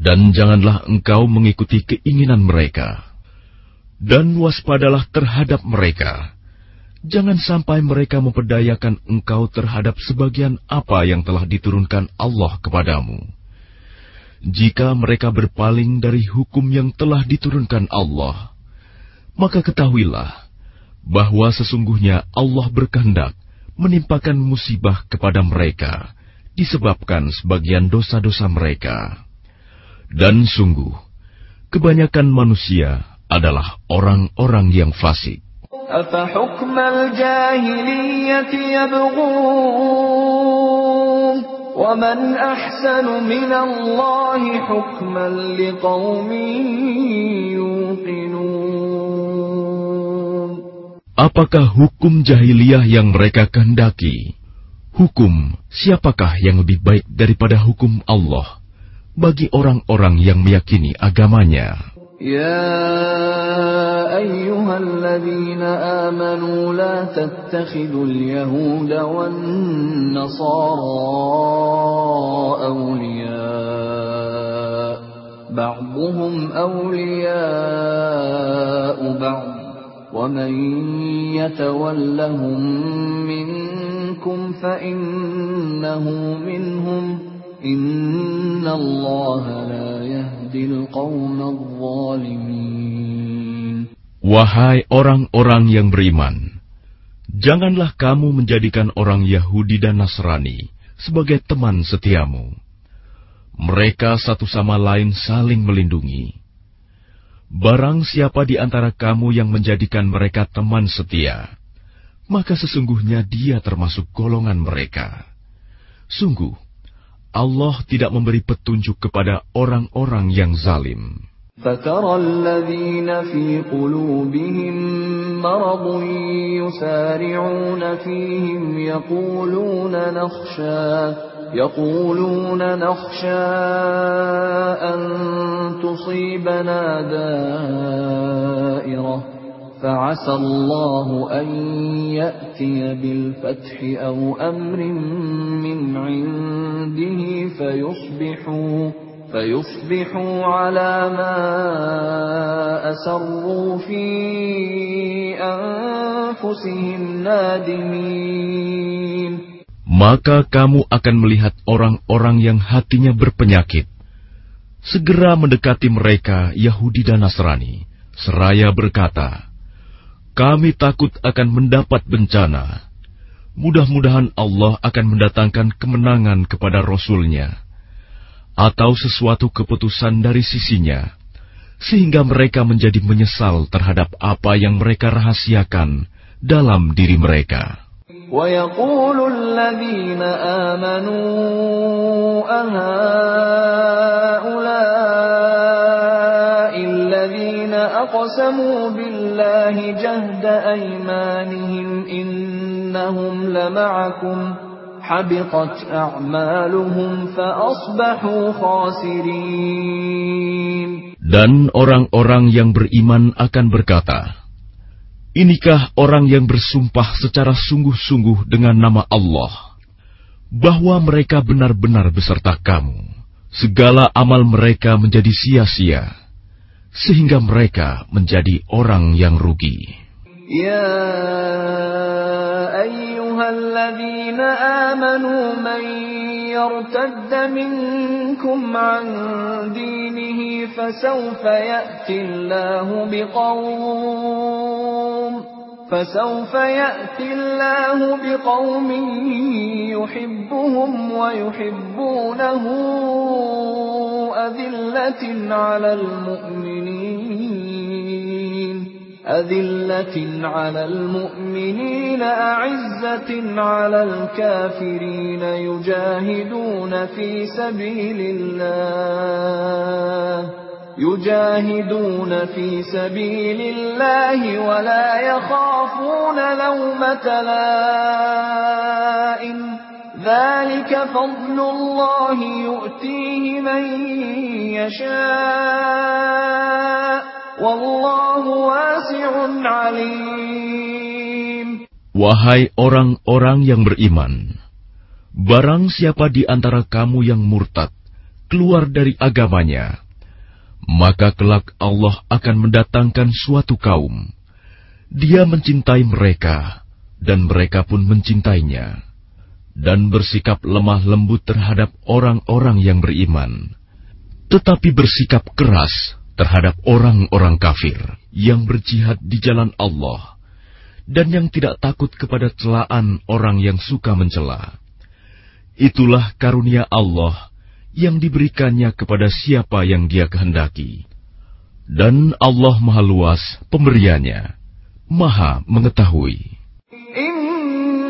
Dan janganlah engkau mengikuti keinginan mereka. Dan waspadalah terhadap mereka. Jangan sampai mereka memperdayakan engkau terhadap sebagian apa yang telah diturunkan Allah kepadamu. Jika mereka berpaling dari hukum yang telah diturunkan Allah, maka ketahuilah bahwa sesungguhnya Allah berkehendak menimpakan musibah kepada mereka disebabkan sebagian dosa-dosa mereka. Dan sungguh, kebanyakan manusia adalah orang-orang yang fasik. أَفَحُكْمَ الْجَاهِلِيَّةِ يَبْغُونَ وَمَنْ أَحْسَنُ مِنَ اللَّهِ حُكْمًا لِقَوْمٍ يُوقِنُونَ Apakah hukum jahiliyah yang mereka kehendaki? Hukum siapakah yang lebih baik daripada hukum Allah bagi orang-orang yang meyakini agamanya? يا الذين آمنوا لا تتخذوا اليهود والنصارى أولياء بعضهم أولياء بعض ومن يتولهم منكم فإنه منهم Wahai orang-orang yang beriman, janganlah kamu menjadikan orang Yahudi dan Nasrani sebagai teman setiamu. Mereka satu sama lain saling melindungi. Barang siapa di antara kamu yang menjadikan mereka teman setia, maka sesungguhnya dia termasuk golongan mereka. Sungguh, Allah tidak memberi petunjuk kepada orang-orang yang zalim. فترى الذين في قلوبهم مرض يسارعون فيهم يقولون نخشى يقولون نخشى أن تصيبنا دائرة فعسى الله أن يأتي بالفتح أو أمر من عنده فيصبحوا فيصبحوا على ما أسروا في أنفسهم نادمين Maka kamu akan melihat orang-orang yang hatinya berpenyakit. Segera mendekati mereka Yahudi dan Nasrani, seraya berkata, Kami takut akan mendapat bencana. Mudah-mudahan Allah akan mendatangkan kemenangan kepada Rasul-Nya atau sesuatu keputusan dari sisinya, sehingga mereka menjadi menyesal terhadap apa yang mereka rahasiakan dalam diri mereka. ويقول الذين آمنوا أهؤلاء الذين أقسموا بالله جهد أيمانهم إنهم لمعكم حبطت أعمالهم فأصبحوا خاسرين Dan orang-orang yang beriman akan berkata, Inikah orang yang bersumpah secara sungguh-sungguh dengan nama Allah, bahwa mereka benar-benar beserta kamu. Segala amal mereka menjadi sia-sia, sehingga mereka menjadi orang yang rugi. Ya ayyuhalladzina amanu man yartadda minkum an dinihi fasawfa ya'tillahu biqawm فسوف يأتي الله بقوم يحبهم ويحبونه أذلة على المؤمنين أذلة على المؤمنين أعزة على الكافرين يجاهدون في سبيل الله. يجاهدون في سبيل الله ولا يخافون لومة لائم ذلك فضل الله يؤتيه من يشاء والله واسع عليم Wahai orang-orang yang beriman, barang siapa di antara kamu yang murtad keluar dari agamanya, maka kelak Allah akan mendatangkan suatu kaum. Dia mencintai mereka, dan mereka pun mencintainya, dan bersikap lemah lembut terhadap orang-orang yang beriman, tetapi bersikap keras terhadap orang-orang kafir yang berjihad di jalan Allah dan yang tidak takut kepada celaan orang yang suka mencela. Itulah karunia Allah yang diberikannya kepada siapa yang Dia kehendaki. Dan Allah Maha Luas pemberiannya, Maha mengetahui.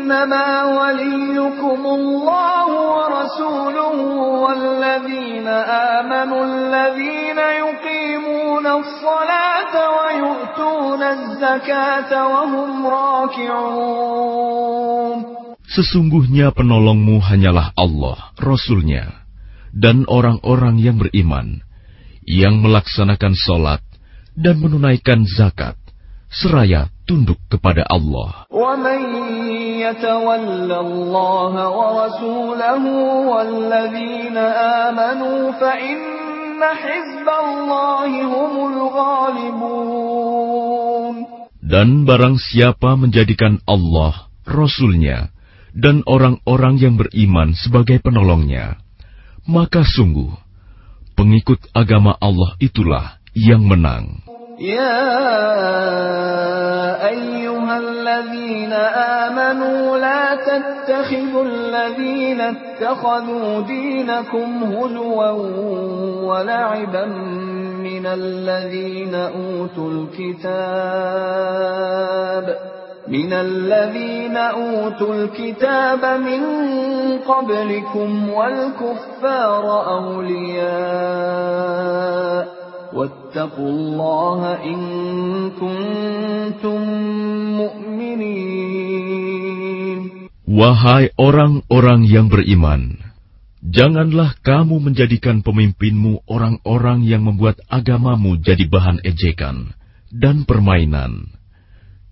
إنما وليكم الله ورسوله والذين آمنوا الذين يقيمون الصلاة ويؤتون الزكاة وهم راكعون Sesungguhnya penolongmu hanyalah Allah, Rasulnya, dan orang-orang yang beriman yang melaksanakan sholat dan menunaikan zakat seraya tunduk kepada Allah. Dan barang siapa menjadikan Allah, Rasulnya, dan orang-orang yang beriman sebagai penolongnya, maka sungguh, pengikut agama Allah itulah yang menang. Ya ayyuhalladzina amanu la tattakhidul ladzina ittakhadhu dinakum huluwan wa la'iban minalladzina utul kitab. من الذين أوتوا الكتاب من قبلكم والكفار أولياء واتقوا الله إن كنتم مؤمنين Wahai orang-orang yang beriman, janganlah kamu menjadikan pemimpinmu orang-orang yang membuat agamamu jadi bahan ejekan dan permainan,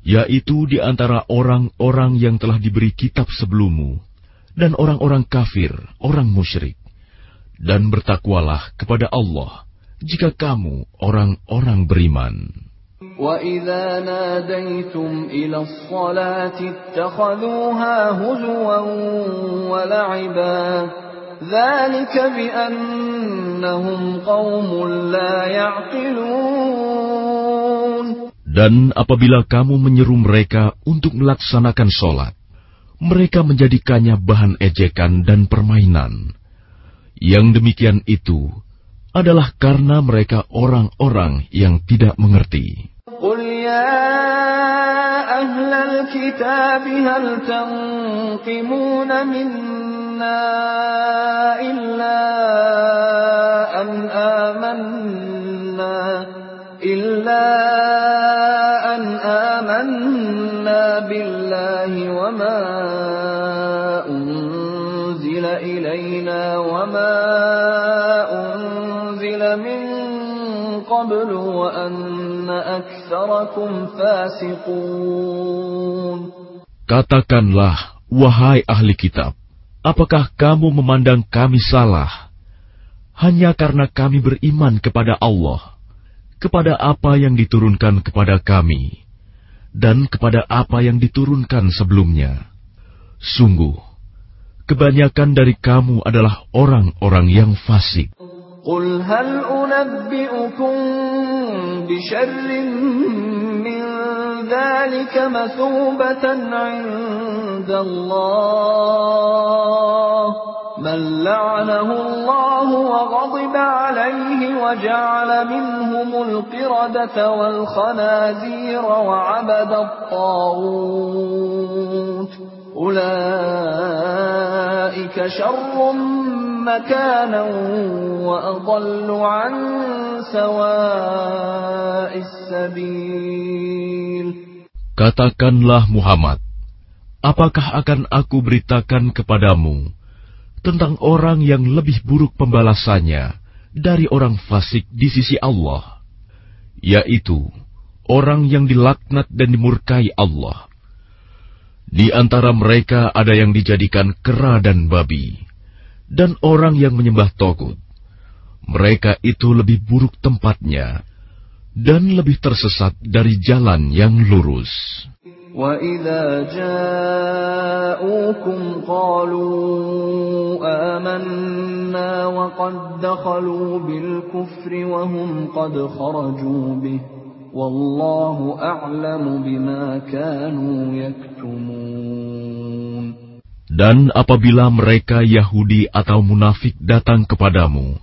yaitu di antara orang-orang yang telah diberi kitab sebelummu, dan orang-orang kafir, orang musyrik. Dan bertakwalah kepada Allah jika kamu orang-orang beriman. وَإِذَا نَادَيْتُمْ إِلَى الصَّلَاةِ اتَّخَذُوهَا هُزُوًا وَلَعِبًا ذَلِكَ بِأَنَّهُمْ قَوْمٌ لَا يَعْقِلُونَ Dan apabila kamu menyeru mereka untuk melaksanakan sholat, mereka menjadikannya bahan ejekan dan permainan. Yang demikian itu adalah karena mereka orang-orang yang tidak mengerti. قل يا أهل الكتاب هل تنقمون منا إلا أن آمنا إلا أن آمنا بالله وما أنزل إلينا وما أنزل من قبل وأن أكثركم فاسقون Katakanlah, wahai ahli kitab, apakah kamu memandang kami salah? Hanya karena kami beriman kepada Allah, kepada apa yang diturunkan kepada kami, dan kepada apa yang diturunkan sebelumnya. Sungguh, kebanyakan dari kamu adalah orang-orang yang fasik. قل هل أنبئكم بشر من ذلك مثوبة عند الله من لعنه الله وغضب عليه وجعل منهم القردة والخنازير وعبد الطاغوت. أولئك شر مكانا وأضل عن سواء السبيل. Katakanlah Muhammad, apakah akan aku beritakan kepadamu tentang orang yang lebih buruk pembalasannya dari orang fasik di sisi Allah, yaitu orang yang dilaknat dan dimurkai Allah. Di antara mereka ada yang dijadikan kera dan babi, dan orang yang menyembah togut. Mereka itu lebih buruk tempatnya, dan lebih tersesat dari jalan yang lurus. وإذا جاءوكم قالوا آمنا وقد دخلوا بالكفر وهم قد خرجوا به والله أعلم بما كانوا يكتمون Dan apabila mereka Yahudi atau munafik datang kepadamu,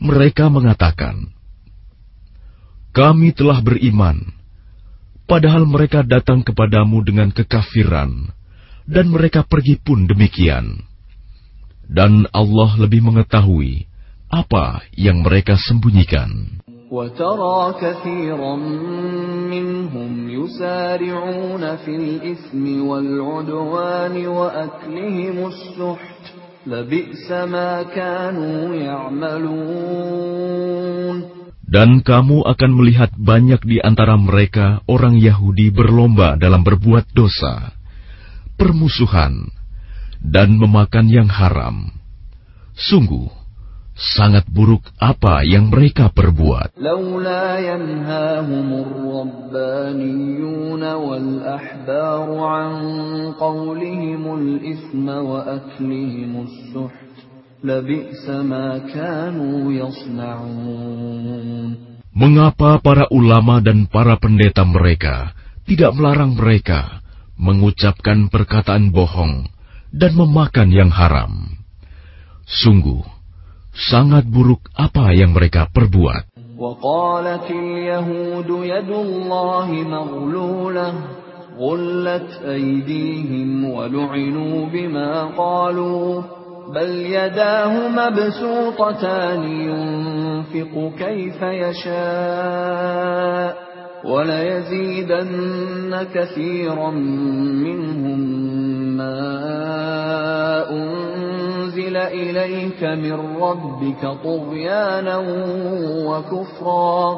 mereka mengatakan, "Kami telah beriman," padahal mereka datang kepadamu dengan kekafiran, dan mereka pergi pun demikian. Dan Allah lebih mengetahui apa yang mereka sembunyikan. وترى كثيرا منهم يسارعون في الإثم والعدوان وأكلهم السحت لبئس ما كانوا يعملون dan kamu akan melihat banyak di antara mereka orang Yahudi berlomba dalam berbuat dosa, permusuhan, dan memakan yang haram. Sungguh, sangat buruk apa yang mereka perbuat. Mengapa para ulama dan para pendeta mereka tidak melarang mereka mengucapkan perkataan bohong dan memakan yang haram? Sungguh, sangat buruk apa yang mereka perbuat. وقالت اليهود يد الله مغلولة غلت أيديهم ولعنوا بما قالوا بل يداه مبسوطتان ينفق كيف يشاء وليزيدن كثيرا منهم ما أنزل إليك من ربك طغيانا وكفرا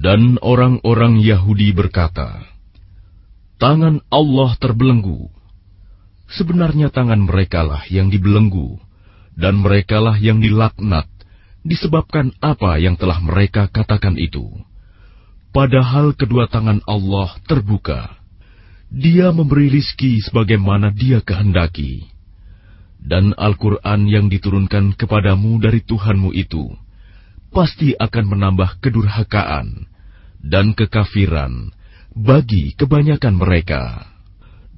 Dan orang-orang Yahudi berkata, Tangan Allah terbelenggu. Sebenarnya tangan merekalah yang dibelenggu, dan merekalah yang dilaknat, disebabkan apa yang telah mereka katakan itu. Padahal kedua tangan Allah terbuka. Dia memberi rizki sebagaimana dia kehendaki. Dan Al-Quran yang diturunkan kepadamu dari Tuhanmu itu, pasti akan menambah kedurhakaan dan kekafiran bagi kebanyakan mereka.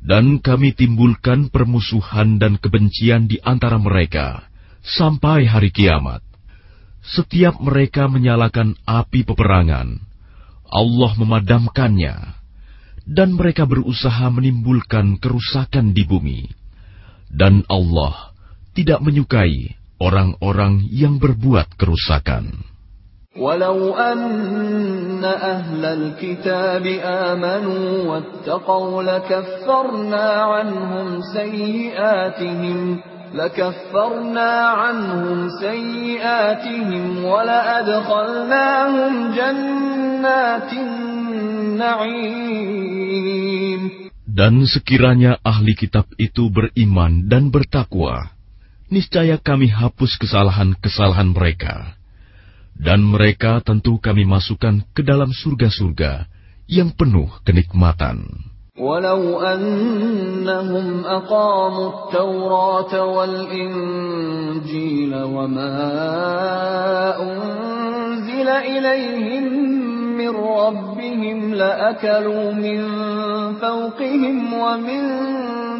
Dan kami timbulkan permusuhan dan kebencian di antara mereka sampai hari kiamat. Setiap mereka menyalakan api peperangan, Allah memadamkannya, dan mereka berusaha menimbulkan kerusakan di bumi. Dan Allah tidak menyukai orang-orang yang berbuat kerusakan. ولو أن أهل الكتاب آمنوا واتقوا لكفرنا عنهم سيئاتهم لكفرنا عنهم سيئاتهم ولأدخلناهم جنات النعيم Dan sekiranya ahli kitab itu beriman dan bertakwa, niscaya kami hapus kesalahan-kesalahan mereka. Dan mereka tentu kami masukkan ke dalam surga-surga yang penuh kenikmatan. ولو أنهم أقاموا التوراة والإنجيل وما أنزل إليهم من ربهم لأكلوا من فوقهم ومن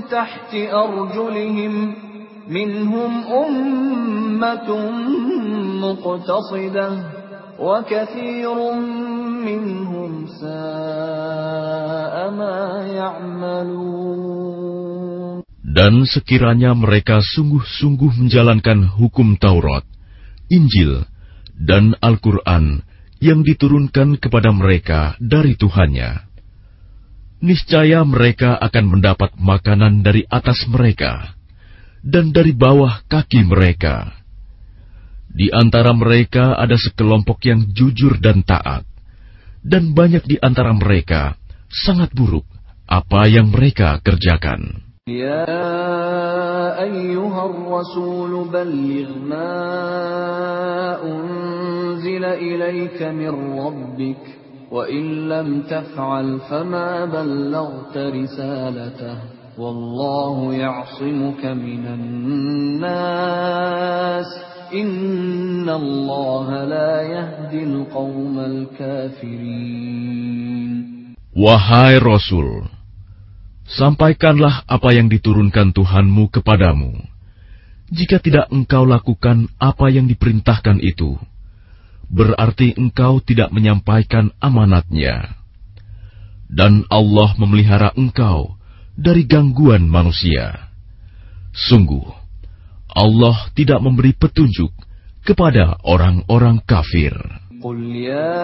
تحت أرجلهم منهم أمة مقتصدة وكثير منهم ساء ما يعملون Dan sekiranya mereka sungguh-sungguh menjalankan hukum Taurat, Injil, dan Al-Quran yang diturunkan kepada mereka dari Tuhannya, niscaya mereka akan mendapat makanan dari atas mereka dan dari bawah kaki mereka. Di antara mereka ada sekelompok yang jujur dan taat, dan banyak di antara mereka sangat buruk apa yang mereka kerjakan. Ya ayyuhar rasul balligh ma unzila ilayka wa in lam taf'al fama ballaghta risalatahu Wahai Rasul, sampaikanlah apa yang diturunkan Tuhanmu kepadamu. Jika tidak engkau lakukan apa yang diperintahkan itu, berarti engkau tidak menyampaikan amanatnya. Dan Allah memelihara engkau dari gangguan manusia. Sungguh, Allah tidak memberi petunjuk kepada orang-orang kafir. قل يا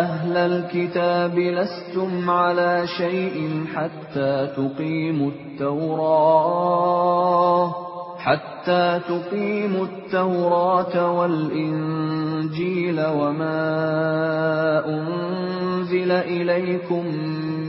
أهل الكتاب لستم على شيء حتى تقيموا التوراة حتى تقيموا التوراة والإنجيل وما أنزل إليكم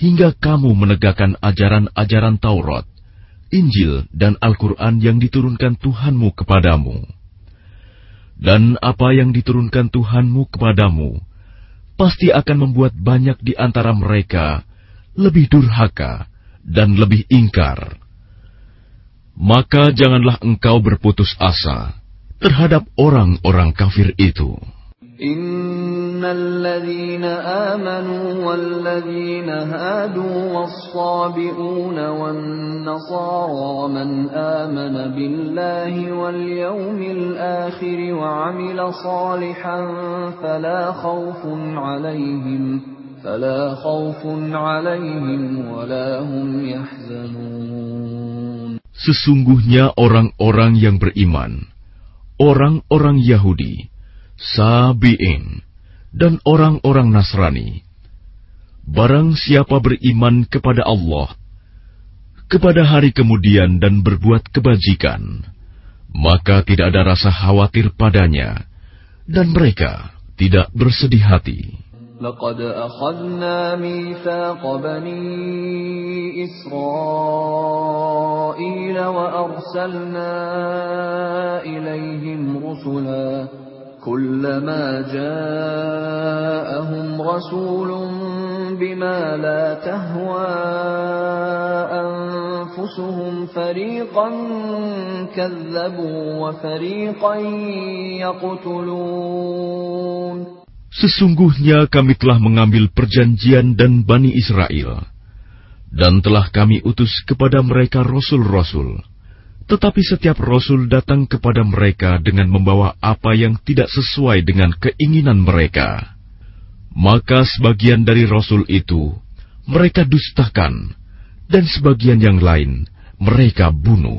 hingga kamu menegakkan ajaran-ajaran Taurat, Injil, dan Al-Quran yang diturunkan Tuhanmu kepadamu. Dan apa yang diturunkan Tuhanmu kepadamu, pasti akan membuat banyak di antara mereka lebih durhaka dan lebih ingkar maka janganlah engkau berputus asa terhadap orang-orang kafir itu. إن الذين آمنوا والذين هادوا والصابئون والنصارى من آمن بالله واليوم الآخر وعمل صالحا فلا خوف عليهم فلا خوف عليهم ولا هم يحزنون Sesungguhnya orang-orang yang beriman, orang-orang Yahudi, Sabi'in, dan orang-orang Nasrani, barang siapa beriman kepada Allah, kepada hari kemudian dan berbuat kebajikan, maka tidak ada rasa khawatir padanya, dan mereka tidak bersedih hati. لقد أخذنا ميثاق بني إسرائيل وأرسلنا إليهم رسلا كلما جاءهم رسول بما لا تهوى أنفسهم فريقا كذبوا وفريقا يقتلون Sesungguhnya kami telah mengambil perjanjian dan Bani Israel, dan telah kami utus kepada mereka rasul-rasul. tetapi setiap rasul datang kepada mereka dengan membawa apa yang tidak sesuai dengan keinginan mereka. Maka sebagian dari rasul itu mereka dustakan, dan sebagian yang lain mereka bunuh.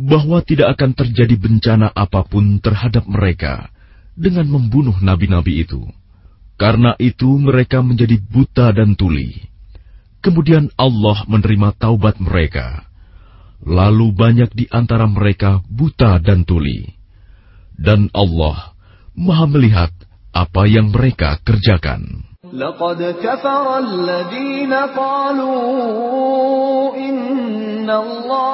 bahwa tidak akan terjadi bencana apapun terhadap mereka dengan membunuh nabi-nabi itu. Karena itu mereka menjadi buta dan tuli. Kemudian Allah menerima taubat mereka. Lalu banyak di antara mereka buta dan tuli. Dan Allah maha melihat apa yang mereka kerjakan. لقد كفر الذين قالوا إن الله هو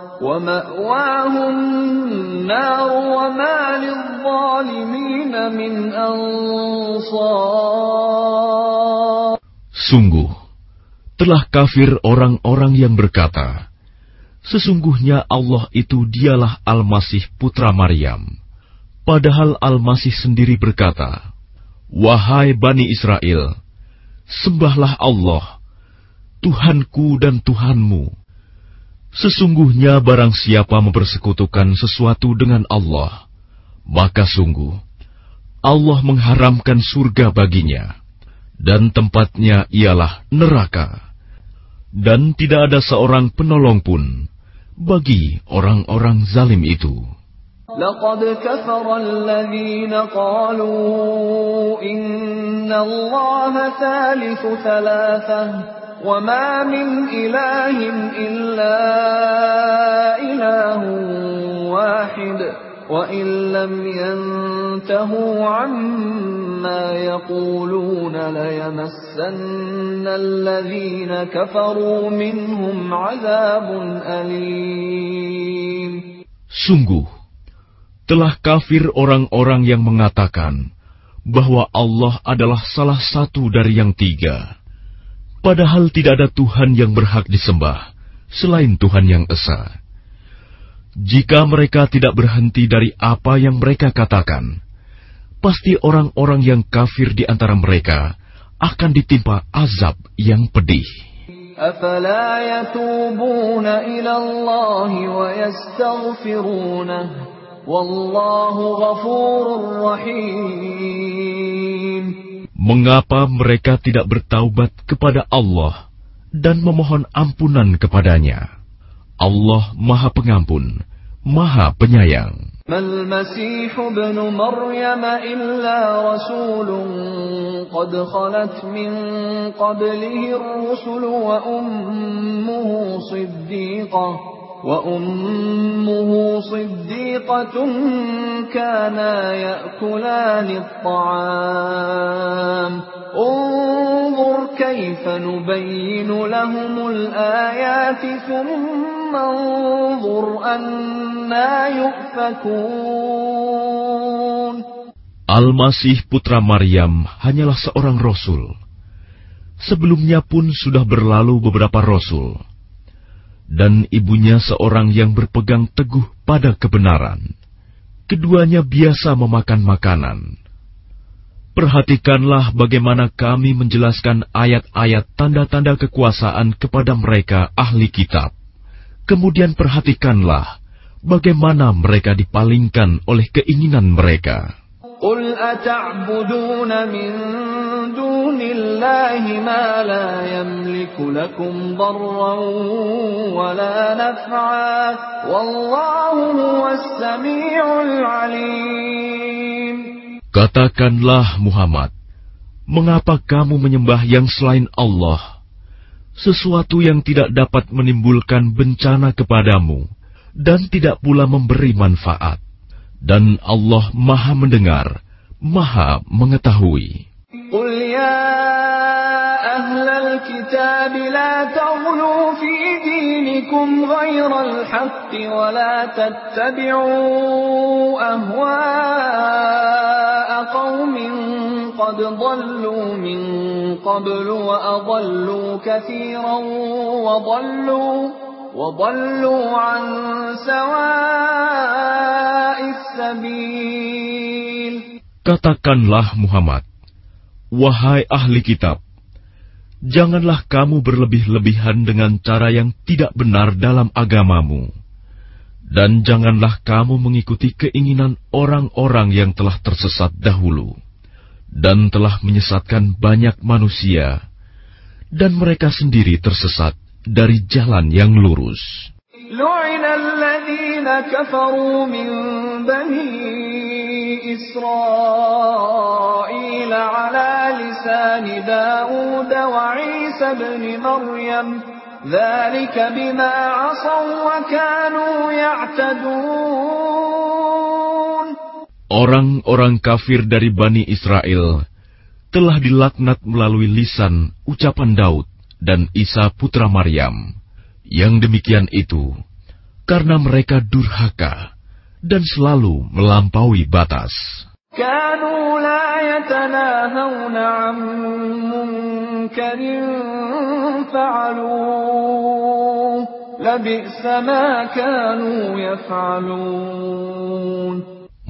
Sungguh, telah kafir orang-orang yang berkata, Sesungguhnya Allah itu dialah Al-Masih Putra Maryam. Padahal Al-Masih sendiri berkata, Wahai Bani Israel, sembahlah Allah, Tuhanku dan Tuhanmu Sesungguhnya barang siapa mempersekutukan sesuatu dengan Allah, maka sungguh Allah mengharamkan surga baginya, dan tempatnya ialah neraka. Dan tidak ada seorang penolong pun bagi orang-orang zalim itu. لقد كفر الذين قالوا إن الله ثالث ثلاثة وما من إله إلا إله واحد وإن لم ينتهوا عما يقولون ليمسن الذين كفروا منهم عذاب أليم Sungguh, telah kafir orang-orang yang mengatakan bahwa Allah adalah salah satu dari yang tiga. Padahal tidak ada Tuhan yang berhak disembah selain Tuhan yang Esa. Jika mereka tidak berhenti dari apa yang mereka katakan, pasti orang-orang yang kafir di antara mereka akan ditimpa azab yang pedih. أفلا يتوبون إلى الله ويستغفرونه والله غفور رحيم Mengapa mereka tidak bertaubat kepada Allah dan memohon ampunan kepadanya? Allah Maha Pengampun, Maha Penyayang. ما المسيح ابن مريم إلا رسول قد خلت من قبله الرسل وأمه صديقة وأمه صديقة كانا يأكلان الطعام انظر كيف نبين لهم الآيات ثم انظر أنا يؤفكون Al-Masih putra Maryam hanyalah seorang rasul. Sebelumnya pun sudah berlalu beberapa rasul. Dan ibunya seorang yang berpegang teguh pada kebenaran. Keduanya biasa memakan makanan. Perhatikanlah bagaimana kami menjelaskan ayat-ayat tanda-tanda kekuasaan kepada mereka ahli kitab. Kemudian perhatikanlah bagaimana mereka dipalingkan oleh keinginan mereka. قل أتعبدون من دون الله ما لا يملك لكم ضرا ولا نفعا والله هو السميع العليم Katakanlah Muhammad, mengapa kamu menyembah yang selain Allah, sesuatu yang tidak dapat menimbulkan bencana kepadamu dan tidak pula memberi manfaat, dan Allah Maha Mendengar, Maha Mengetahui. قل يا أهل الكتاب لا تغلوا في دينكم غير الحق ولا تتبعوا أهواء قوم قد ضلوا من قبل وأضلوا كثيرا وضلوا وضلوا عن سواء السبيل Katakanlah Muhammad, wahai ahli kitab, janganlah kamu berlebih-lebihan dengan cara yang tidak benar dalam agamamu, dan janganlah kamu mengikuti keinginan orang-orang yang telah tersesat dahulu, dan telah menyesatkan banyak manusia, dan mereka sendiri tersesat dari jalan yang lurus. لعن الذين كفروا من بني إسرائيل على لسان داود وعيسى بن مريم ذلك بما عصوا وكانوا يعتدون Orang-orang kafir dari Bani Israel telah dilaknat melalui lisan ucapan Daud dan Isa putra Maryam. Yang demikian itu karena mereka durhaka dan selalu melampaui batas.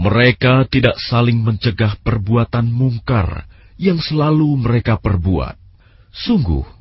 Mereka tidak saling mencegah perbuatan mungkar yang selalu mereka perbuat. Sungguh,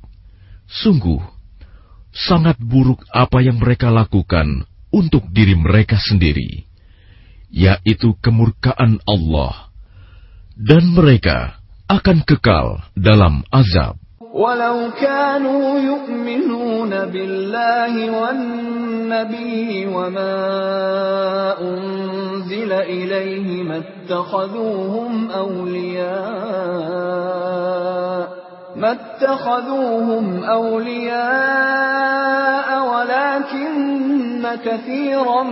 Sungguh, sangat buruk apa yang mereka lakukan untuk diri mereka sendiri, yaitu kemurkaan Allah, dan mereka akan kekal dalam azab. ولو كانوا يؤمنون بالله والنبي وما أنزل إليه ما اتخذوهم أولياء ما اتخذوهم أولياء ولكن كثيرا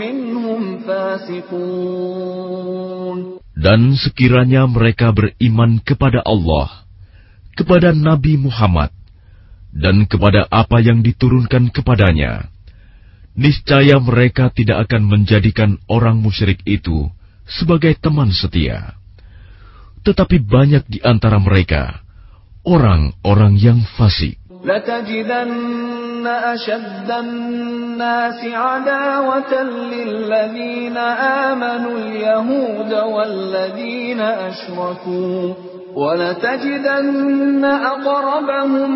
منهم فاسقون Dan sekiranya mereka beriman kepada Allah, kepada Nabi Muhammad, dan kepada apa yang diturunkan kepadanya, niscaya mereka tidak akan menjadikan orang musyrik itu sebagai teman setia. Tetapi banyak di antara mereka orang-orang yang fasik. لتجدن أشد الناس عداوة للذين آمنوا اليهود والذين أشركوا ولتجدن أقربهم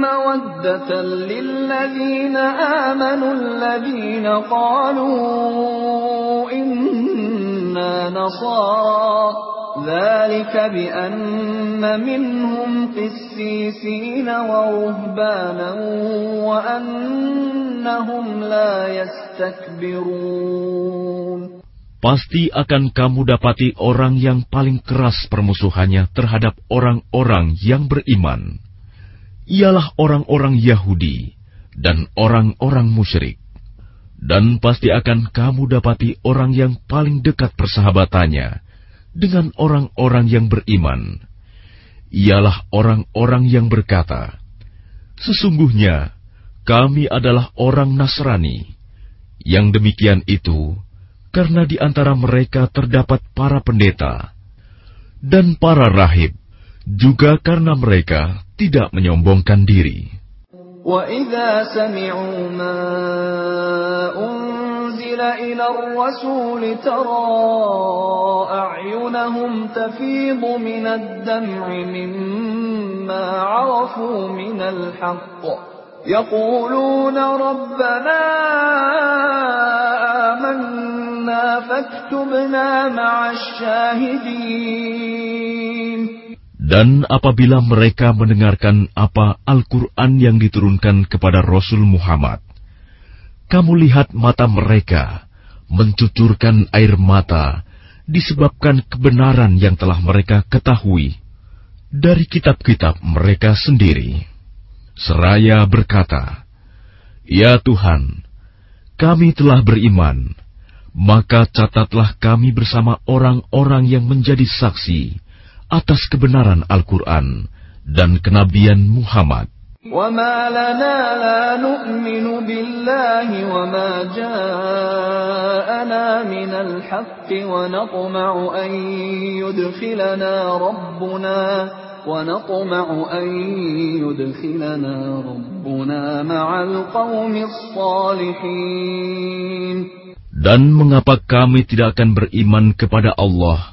مودة للذين آمنوا الذين قالوا إنا نصارى ذلك بأن منهم قسيسين ورهبانا وأنهم لا يستكبرون Pasti akan kamu dapati orang yang paling keras permusuhannya terhadap orang-orang yang beriman. Ialah orang-orang Yahudi dan orang-orang musyrik. Dan pasti akan kamu dapati orang yang paling dekat persahabatannya dengan orang-orang yang beriman. Ialah orang-orang yang berkata, Sesungguhnya kami adalah orang Nasrani. Yang demikian itu karena di antara mereka terdapat para pendeta dan para rahib, juga karena mereka tidak menyombongkan diri. وَإِذَا سَمِعُوا مَا أُنزِلَ إِلَى الرَّسُولِ تَرَى أَعْيُنَهُمْ تَفِيضُ مِنَ الدَّمْعِ مِمَّا عَرَفُوا مِنَ الْحَقِّ يَقُولُونَ رَبَّنَا آمَنَّا فَاكْتُبْنَا مَعَ الشَّاهِدِينَ Dan apabila mereka mendengarkan apa Al-Quran yang diturunkan kepada Rasul Muhammad, kamu lihat mata mereka mencucurkan air mata disebabkan kebenaran yang telah mereka ketahui dari kitab-kitab mereka sendiri. Seraya berkata, Ya Tuhan, kami telah beriman, maka catatlah kami bersama orang-orang yang menjadi saksi atas kebenaran Al-Quran dan kenabian Muhammad. وما لنا لا نؤمن بالله وما جاءنا من الحق ونطمع أن يدخلنا ربنا ونطمع أن يدخلنا ربنا مع القوم الصالحين Dan mengapa kami tidak akan beriman kepada Allah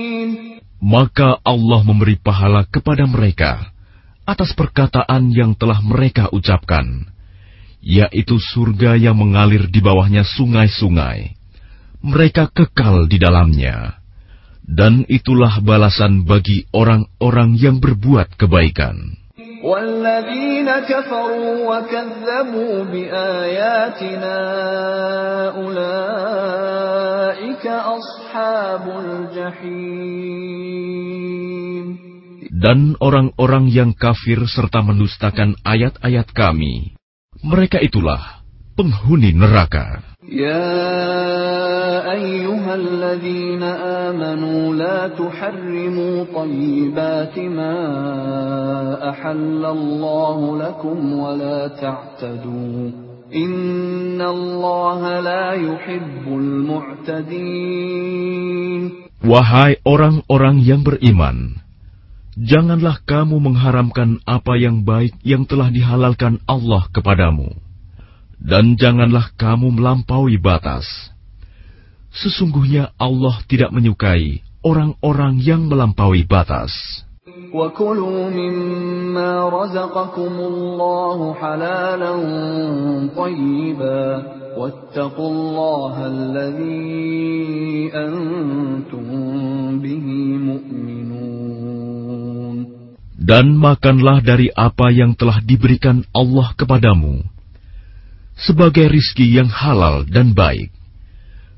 Maka Allah memberi pahala kepada mereka atas perkataan yang telah mereka ucapkan, yaitu surga yang mengalir di bawahnya sungai-sungai. Mereka kekal di dalamnya, dan itulah balasan bagi orang-orang yang berbuat kebaikan. والذين كفروا وكذبوا بآياتنا أولئك أصحاب الجحيم Dan orang-orang yang kafir serta mendustakan ayat-ayat kami, mereka itulah penghuni neraka. يا أيها الذين آمنوا لا تحرموا طيبات ما أحل الله لكم ولا تعتدوا Wahai orang-orang yang beriman, janganlah kamu mengharamkan apa yang baik yang telah dihalalkan Allah kepadamu, dan janganlah kamu melampaui batas. Sesungguhnya Allah tidak menyukai orang-orang yang melampaui batas. وكلوا مما رزقكم الله حلالا طيبا واتقوا الله الذي أنتم به مؤمنون Dan makanlah dari apa yang telah diberikan Allah kepadamu, sebagai rizki yang halal dan baik.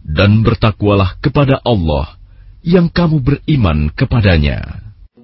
Dan bertakwalah kepada Allah yang kamu beriman kepadanya.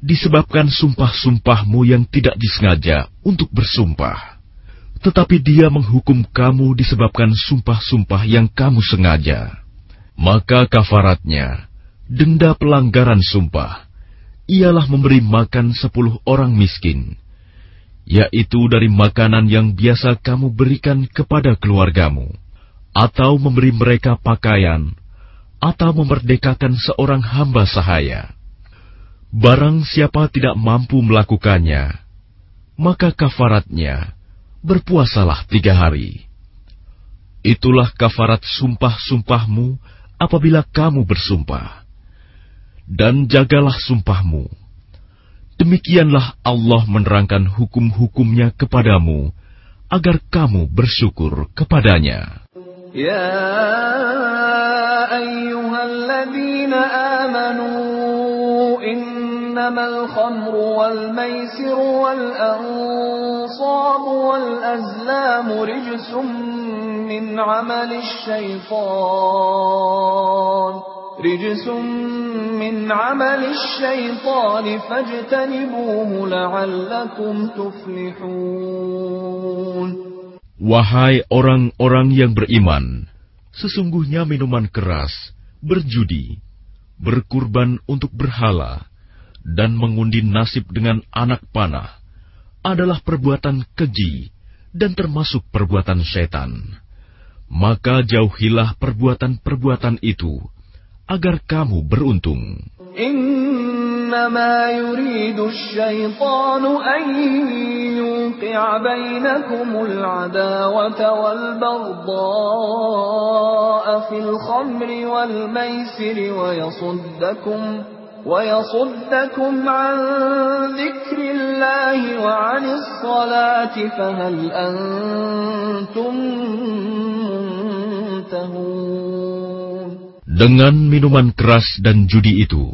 disebabkan sumpah-sumpahmu yang tidak disengaja untuk bersumpah. Tetapi dia menghukum kamu disebabkan sumpah-sumpah yang kamu sengaja. Maka kafaratnya, denda pelanggaran sumpah, ialah memberi makan sepuluh orang miskin, yaitu dari makanan yang biasa kamu berikan kepada keluargamu, atau memberi mereka pakaian, atau memerdekakan seorang hamba sahaya. Barang siapa tidak mampu melakukannya, maka kafaratnya berpuasalah tiga hari. Itulah kafarat sumpah-sumpahmu apabila kamu bersumpah. Dan jagalah sumpahmu. Demikianlah Allah menerangkan hukum-hukumnya kepadamu, agar kamu bersyukur kepadanya. Ya ayyuhalladzim إنما الخمر والميسر والأنصاب والأزلام رجس من عمل الشيطان رجس من عمل الشيطان فاجتنبوه لعلكم تفلحون Wahai orang-orang yang beriman, sesungguhnya minuman keras, berjudi, berkurban untuk berhala, dan mengundi nasib dengan anak panah adalah perbuatan keji dan termasuk perbuatan setan. Maka jauhilah perbuatan-perbuatan itu agar kamu beruntung. إنما يريد الشيطان أن يوقع بينكم العداوة والبغضاء في الخمر والميسر ويصدكم ويصدكم عن ذكر الله وعن الصلاة فهل أنتم منتهون Dengan minuman keras dan judi itu,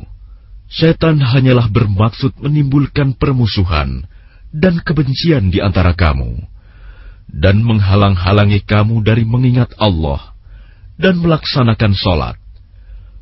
setan hanyalah bermaksud menimbulkan permusuhan dan kebencian di antara kamu, dan menghalang-halangi kamu dari mengingat Allah dan melaksanakan sholat.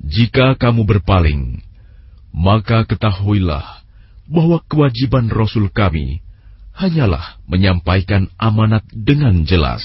Jika kamu berpaling, maka ketahuilah bahwa kewajiban Rasul kami hanyalah menyampaikan amanat dengan jelas.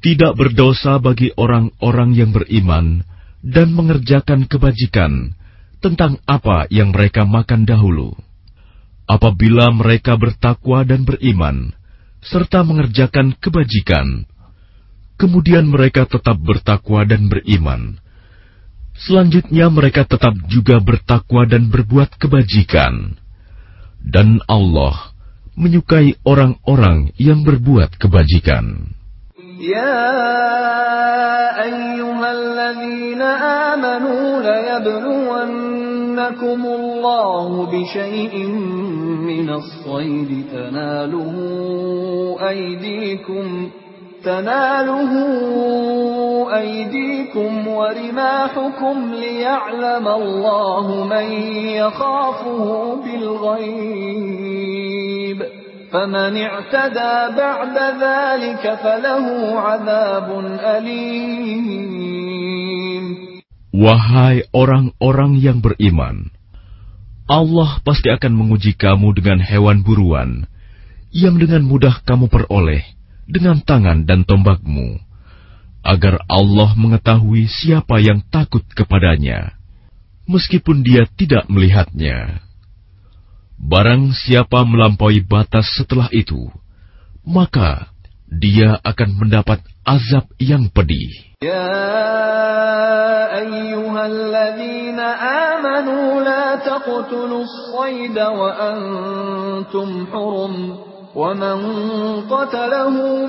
Tidak berdosa bagi orang-orang yang beriman dan mengerjakan kebajikan tentang apa yang mereka makan dahulu. Apabila mereka bertakwa dan beriman, serta mengerjakan kebajikan, kemudian mereka tetap bertakwa dan beriman. Selanjutnya mereka tetap juga bertakwa dan berbuat kebajikan. Dan Allah menyukai orang-orang yang berbuat kebajikan. يا أيها الذين آمنوا ليبلونكم الله بشيء من الصيد تناله أيديكم تناله أيديكم ورماحكم ليعلم الله من يخافه بالغيب. فمن اعتدى بعد ذلك فله عذاب أليم Wahai orang-orang yang beriman, Allah pasti akan menguji kamu dengan hewan buruan yang dengan mudah kamu peroleh dengan tangan dan tombakmu, agar Allah mengetahui siapa yang takut kepadanya, meskipun dia tidak melihatnya. Barang siapa melampaui batas setelah itu, maka dia akan mendapat azab yang pedih. Ya ayyuhalladzina amanu la taqtulus sayda wa antum hurum wa man qatalahu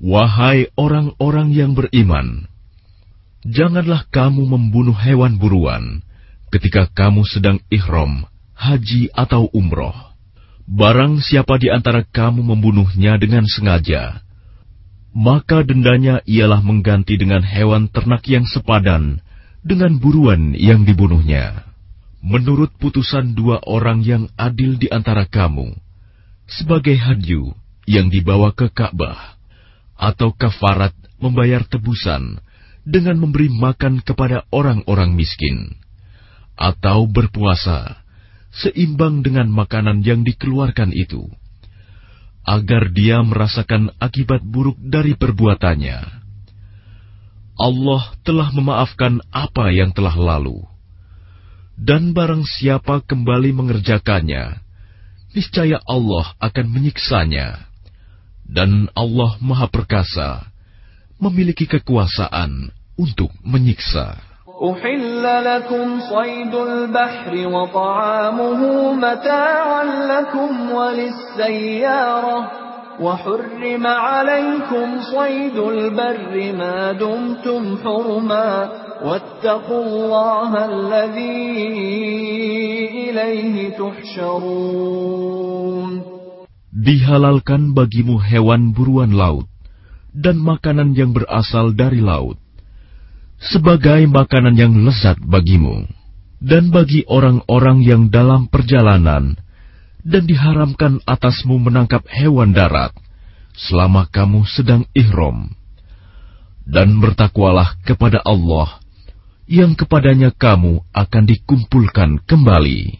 Wahai orang-orang yang beriman, janganlah kamu membunuh hewan buruan ketika kamu sedang ihram, haji atau umroh. Barang siapa di antara kamu membunuhnya dengan sengaja, maka dendanya ialah mengganti dengan hewan ternak yang sepadan dengan buruan yang dibunuhnya. Menurut putusan dua orang yang adil di antara kamu, sebagai hadyu yang dibawa ke Ka'bah, atau kafarat membayar tebusan dengan memberi makan kepada orang-orang miskin, atau berpuasa seimbang dengan makanan yang dikeluarkan itu, agar dia merasakan akibat buruk dari perbuatannya. Allah telah memaafkan apa yang telah lalu, dan barang siapa kembali mengerjakannya, niscaya Allah akan menyiksanya dan Allah Maha Perkasa, memiliki kekuasaan untuk menyiksa. أحل لكم صيد البحر وطعامه متاعا لكم وللسيارة وحرم عليكم صيد البر ما دمتم حرما واتقوا الله الذي إليه تحشرون Dihalalkan bagimu hewan buruan laut dan makanan yang berasal dari laut, sebagai makanan yang lezat bagimu, dan bagi orang-orang yang dalam perjalanan, dan diharamkan atasmu menangkap hewan darat selama kamu sedang ihram. Dan bertakwalah kepada Allah, yang kepadanya kamu akan dikumpulkan kembali.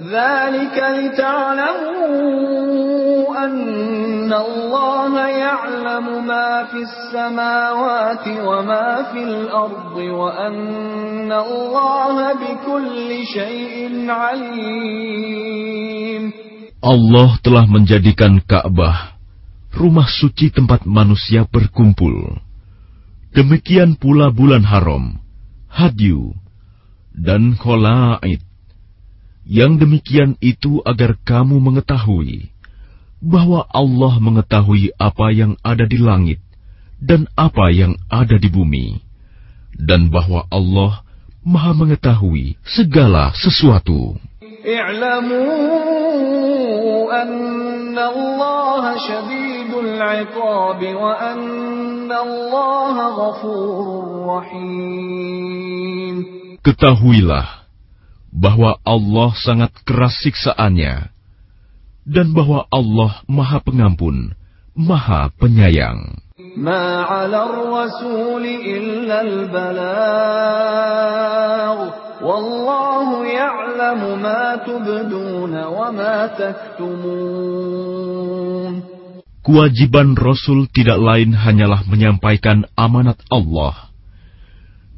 ذلك لتعلموا أن الله يعلم ما في السماوات وما في الأرض وأن الله بكل شيء عليم Allah telah menjadikan Ka'bah rumah suci tempat manusia berkumpul. Demikian pula bulan haram, hadyu, dan kholaid yang demikian itu agar kamu mengetahui bahwa Allah mengetahui apa yang ada di langit dan apa yang ada di bumi, dan bahwa Allah Maha Mengetahui segala sesuatu. Ketahuilah bahwa Allah sangat keras siksaannya dan bahwa Allah Maha Pengampun, Maha Penyayang. Kewajiban Rasul tidak lain hanyalah menyampaikan amanat Allah.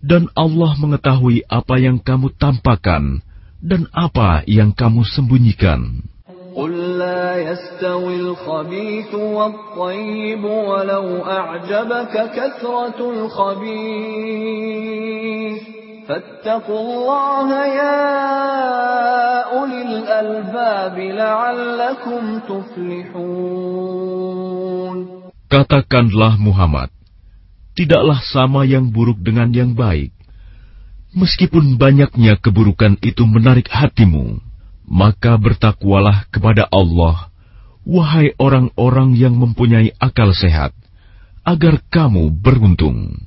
Dan Allah mengetahui apa yang kamu tampakkan dan apa yang kamu sembunyikan. قل لا يستوي الخبيث والطيب ولو أعجبك كثرة الخبيث فاتقوا الله يا أولي الألباب لعلكم تفلحون Katakanlah Muhammad, tidaklah sama yang buruk dengan yang baik Meskipun banyaknya keburukan itu menarik hatimu, maka bertakwalah kepada Allah, wahai orang-orang yang mempunyai akal sehat, agar kamu beruntung.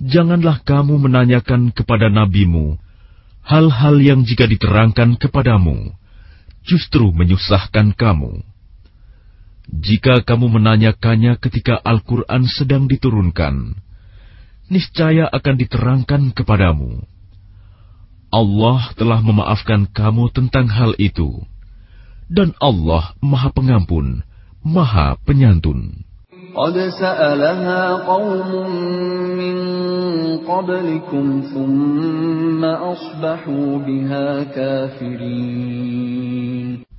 janganlah kamu menanyakan kepada nabimu hal-hal yang jika diterangkan kepadamu, justru menyusahkan kamu. Jika kamu menanyakannya ketika Al-Quran sedang diturunkan, niscaya akan diterangkan kepadamu. Allah telah memaafkan kamu tentang hal itu, dan Allah Maha Pengampun, Maha Penyantun. قد سألها قوم من قبلكم ثم أصبحوا بها كافرين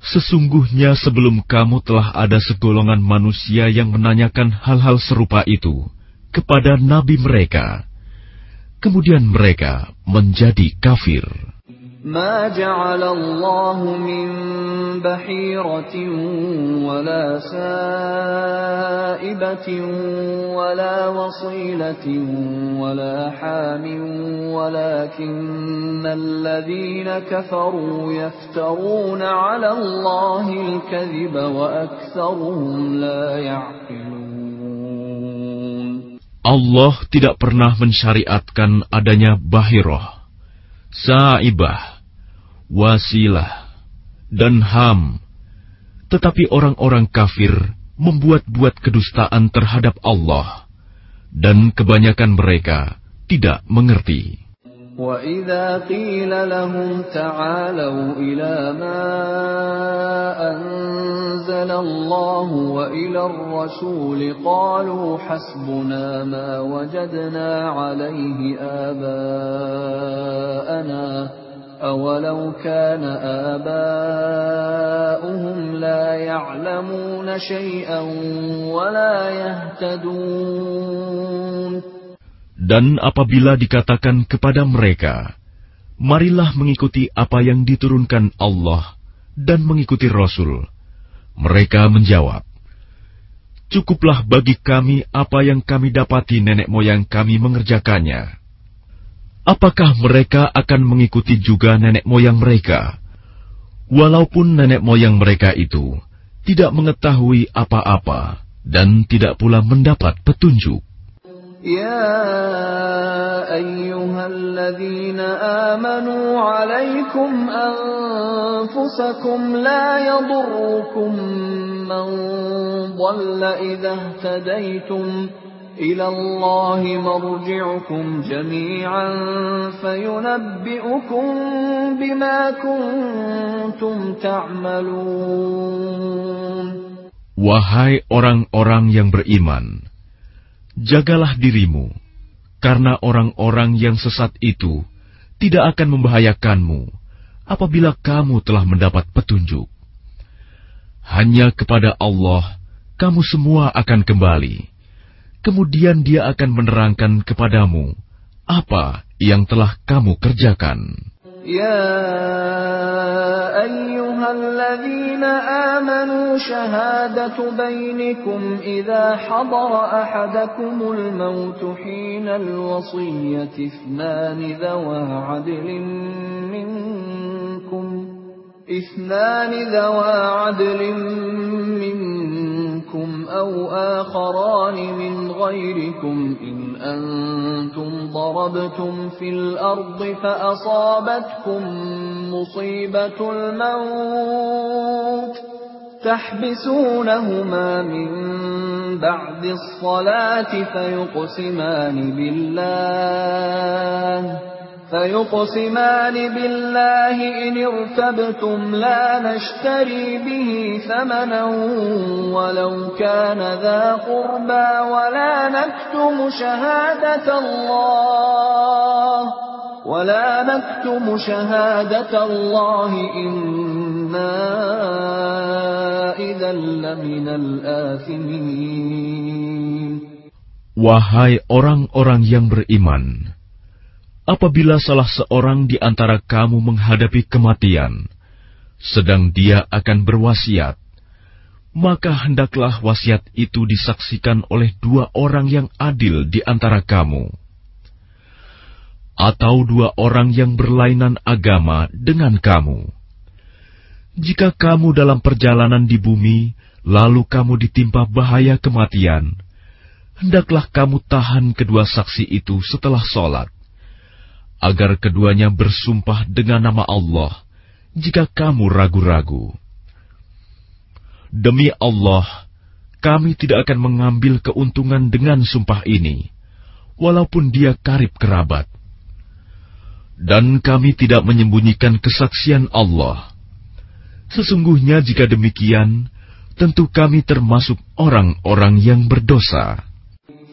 Sesungguhnya sebelum kamu telah ada segolongan manusia yang menanyakan hal-hal serupa itu kepada nabi mereka. Kemudian mereka menjadi kafir. ما جعل الله من بحيرة ولا سائبة ولا وصيلة ولا حام ولكن الذين كفروا يفترون على الله الكذب وأكثرهم لا يعقلون Allah tidak pernah mensyariatkan adanya bahiroh, saibah, wasilah, dan ham. Tetapi orang-orang kafir membuat-buat kedustaan terhadap Allah, dan kebanyakan mereka tidak mengerti. وَإِذَا قِيلَ لَهُمْ تَعَالَوْا إِلَى مَا أَنزَلَ اللَّهُ وَإِلَى الرَّسُولِ قَالُوا حَسْبُنَا مَا وَجَدْنَا عَلَيْهِ آبَاءَنَا أَوَلَوْ كَانَ آبَاؤُهُمْ لَا يَعْلَمُونَ شَيْئًا وَلَا يَهْتَدُونَ Dan apabila dikatakan kepada mereka, Marilah mengikuti apa yang diturunkan Allah dan mengikuti Rasul. Mereka menjawab, Cukuplah bagi kami apa yang kami dapati nenek moyang kami mengerjakannya. Apakah mereka akan mengikuti juga nenek moyang mereka? Walaupun nenek moyang mereka itu tidak mengetahui apa-apa dan tidak pula mendapat petunjuk. يا أيها الذين آمنوا عليكم أنفسكم لا يضركم من ضل إذا اهتديتم إلى الله مرجعكم جميعا فينبئكم بما كنتم تعملون Wahai orang-orang yang beriman, jagalah dirimu, karena orang-orang yang sesat itu tidak akan membahayakanmu apabila kamu telah mendapat petunjuk. Hanya kepada Allah kamu semua akan kembali. Kemudian Dia akan menerangkan kepadamu apa yang telah kamu kerjakan. يا أيها الذين آمنوا شهادة بينكم إذا حضر أحدكم الموت حين الوصية اثنان ذوى عدل منكم اثنان ذوى عدل منكم أو آخران من غيركم إن أنتم ضربتم في الأرض فأصابتكم مصيبة الموت تحبسونهما من بعد الصلاة فيقسمان بالله فيقسمان بالله إن ارتبتم لا نشتري به ثمنا ولو كان ذا قربى ولا نكتم شهادة الله ولا نكتم شهادة الله إنا إذا لمن الآثمين. Wahai orang-orang yang beriman, apabila salah seorang di antara kamu menghadapi kematian, sedang dia akan berwasiat, maka hendaklah wasiat itu disaksikan oleh dua orang yang adil di antara kamu, atau dua orang yang berlainan agama dengan kamu. Jika kamu dalam perjalanan di bumi, lalu kamu ditimpa bahaya kematian, hendaklah kamu tahan kedua saksi itu setelah sholat agar keduanya bersumpah dengan nama Allah jika kamu ragu-ragu. Demi Allah, kami tidak akan mengambil keuntungan dengan sumpah ini, walaupun dia karib kerabat. Dan kami tidak menyembunyikan kesaksian Allah. Sesungguhnya jika demikian, tentu kami termasuk orang-orang yang berdosa.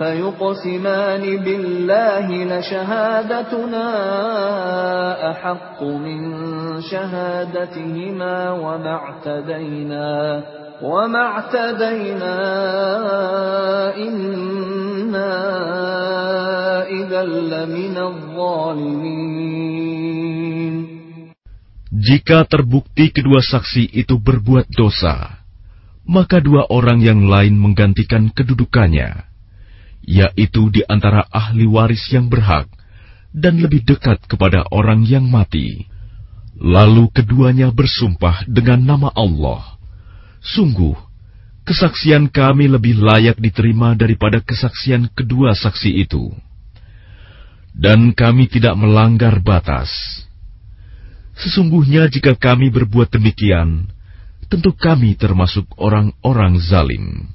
فيقسمان بالله لشهادتنا أحق من شهادتهما وما اعتدينا وما اعتدينا إنا إذا لمن الظالمين Jika terbukti kedua saksi itu berbuat dosa, maka dua orang yang lain menggantikan kedudukannya yaitu di antara ahli waris yang berhak dan lebih dekat kepada orang yang mati. Lalu keduanya bersumpah dengan nama Allah. Sungguh, kesaksian kami lebih layak diterima daripada kesaksian kedua saksi itu. Dan kami tidak melanggar batas. Sesungguhnya jika kami berbuat demikian, tentu kami termasuk orang-orang zalim.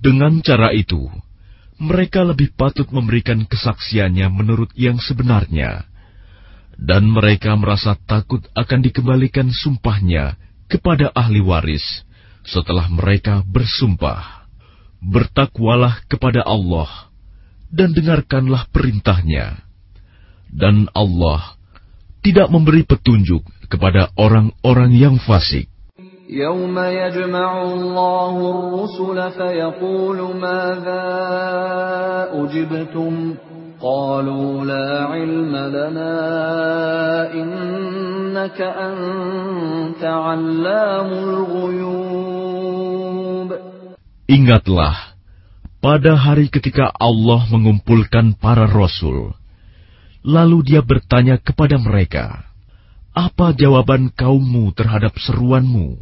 Dengan cara itu, mereka lebih patut memberikan kesaksiannya menurut yang sebenarnya, dan mereka merasa takut akan dikembalikan sumpahnya kepada ahli waris setelah mereka bersumpah. Bertakwalah kepada Allah dan dengarkanlah perintahnya. Dan Allah tidak memberi petunjuk kepada orang-orang yang fasik. يوم يجمع الله الرسل فيقول ماذا أجبتم قالوا لا علم لنا إنك أنت علام الغيوب Ingatlah, pada hari ketika Allah mengumpulkan para rasul, lalu dia bertanya kepada mereka, apa jawaban kaummu terhadap seruanmu?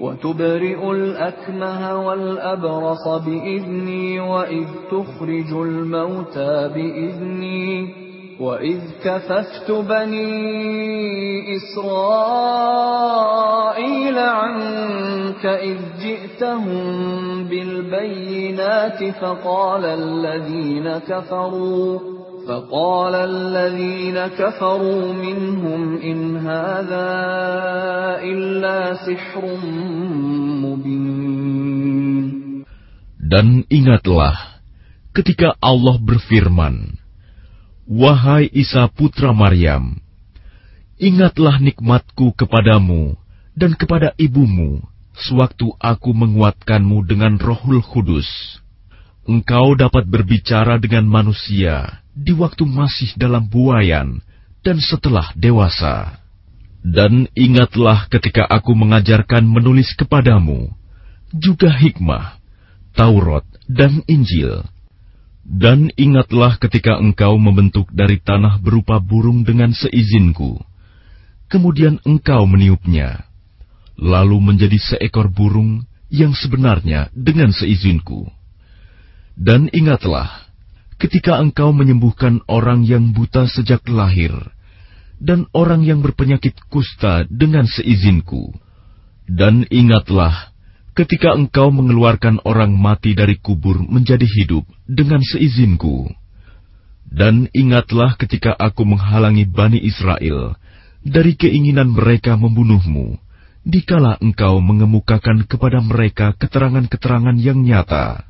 وتبرئ الأكمه والأبرص بإذني وإذ تخرج الموتى بإذني وإذ كففت بني إسرائيل عنك إذ جئتهم بالبينات فقال الذين كفروا فقال الذين كفروا منهم إن هذا إلا سحر مبين Dan ingatlah ketika Allah berfirman, Wahai Isa putra Maryam, ingatlah nikmatku kepadamu dan kepada ibumu sewaktu aku menguatkanmu dengan rohul kudus. Engkau dapat berbicara dengan manusia di waktu masih dalam buayan dan setelah dewasa. Dan ingatlah ketika aku mengajarkan menulis kepadamu, juga hikmah, Taurat dan Injil. Dan ingatlah ketika engkau membentuk dari tanah berupa burung dengan seizinku. Kemudian engkau meniupnya, lalu menjadi seekor burung yang sebenarnya dengan seizinku. Dan ingatlah, ketika engkau menyembuhkan orang yang buta sejak lahir, dan orang yang berpenyakit kusta dengan seizinku. Dan ingatlah, ketika engkau mengeluarkan orang mati dari kubur menjadi hidup dengan seizinku. Dan ingatlah ketika aku menghalangi Bani Israel dari keinginan mereka membunuhmu, dikala engkau mengemukakan kepada mereka keterangan-keterangan yang nyata.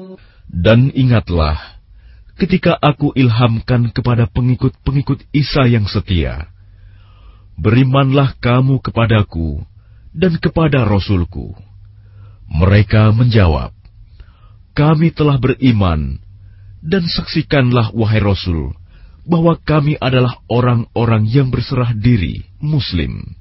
Dan ingatlah, ketika aku ilhamkan kepada pengikut-pengikut Isa yang setia, berimanlah kamu kepadaku dan kepada Rasulku. Mereka menjawab, kami telah beriman, dan saksikanlah wahai Rasul, bahwa kami adalah orang-orang yang berserah diri, Muslim.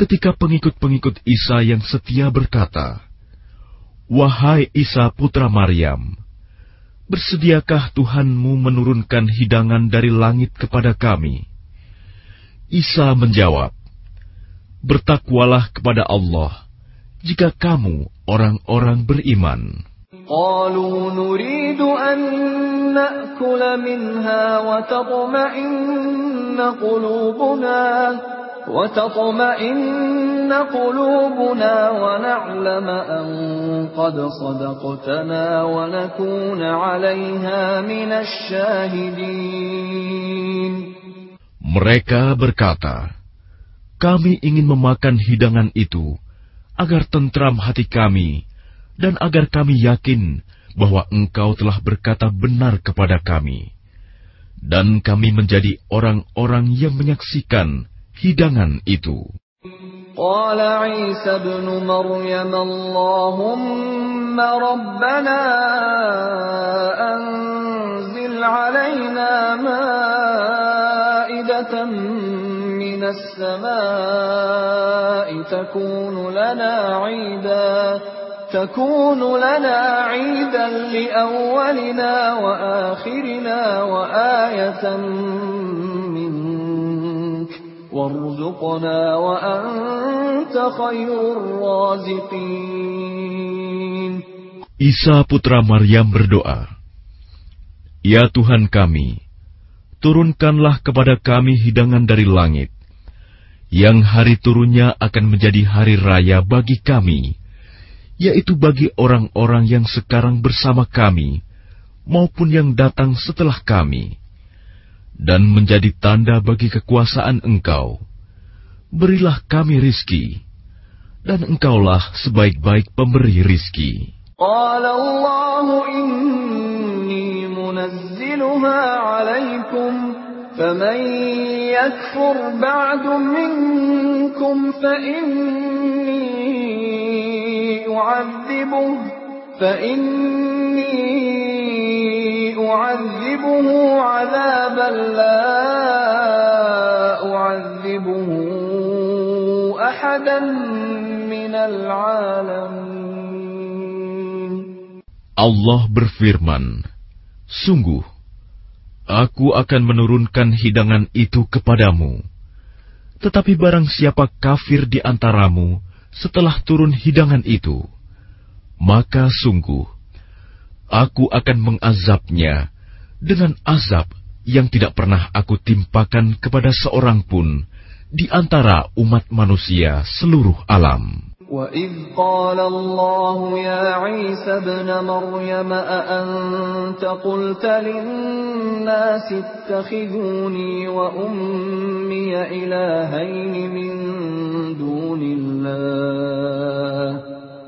ketika pengikut-pengikut Isa yang setia berkata, Wahai Isa putra Maryam, bersediakah Tuhanmu menurunkan hidangan dari langit kepada kami? Isa menjawab, Bertakwalah kepada Allah, jika kamu orang-orang beriman. قالوا نريد أن نأكل منها وتطمئن قلوبنا وتطمئن قلوبنا ونعلم أن قد صدقتنا ونكون عليها من الشاهدين Mereka berkata, Kami ingin memakan hidangan itu, agar tentram hati kami, dan agar kami yakin bahwa engkau telah berkata benar kepada kami. Dan kami menjadi orang-orang yang menyaksikan hidangan itu. قال عيسى ابن مريم اللهم ربنا أنزل علينا مائدة من السماء تكون لنا عيدا تكون لنا عيدا لأولنا وآخرنا وآية منك Isa putra Maryam berdoa, Ya Tuhan kami, turunkanlah kepada kami hidangan dari langit, yang hari turunnya akan menjadi hari raya bagi kami, yaitu bagi orang-orang yang sekarang bersama kami, maupun yang datang setelah kami, dan menjadi tanda bagi kekuasaan Engkau. Berilah kami rizki, dan Engkaulah sebaik-baik pemberi rizki. قال الله إني منزلها عليكم فمن يكفر بعد منكم فإني أعذبه فإني أعذبه عذابا لا أعذبه أحدا من العالمين Allah berfirman, Sungguh, aku akan menurunkan hidangan itu kepadamu. Tetapi barang siapa kafir di antaramu setelah turun hidangan itu, maka sungguh, aku akan mengazabnya dengan azab yang tidak pernah aku timpakan kepada seorang pun di antara umat manusia seluruh alam. وَإِذْ قَالَ اللَّهُ يَا عِيسَى ابْنَ مَرْيَمَ أَأَنْتَ قُلْتَ لِلنَّاسِ اتَّخِذُونِي وَأُمِّيَ إِلَٰهَيْنِ مِن دُونِ اللَّهِ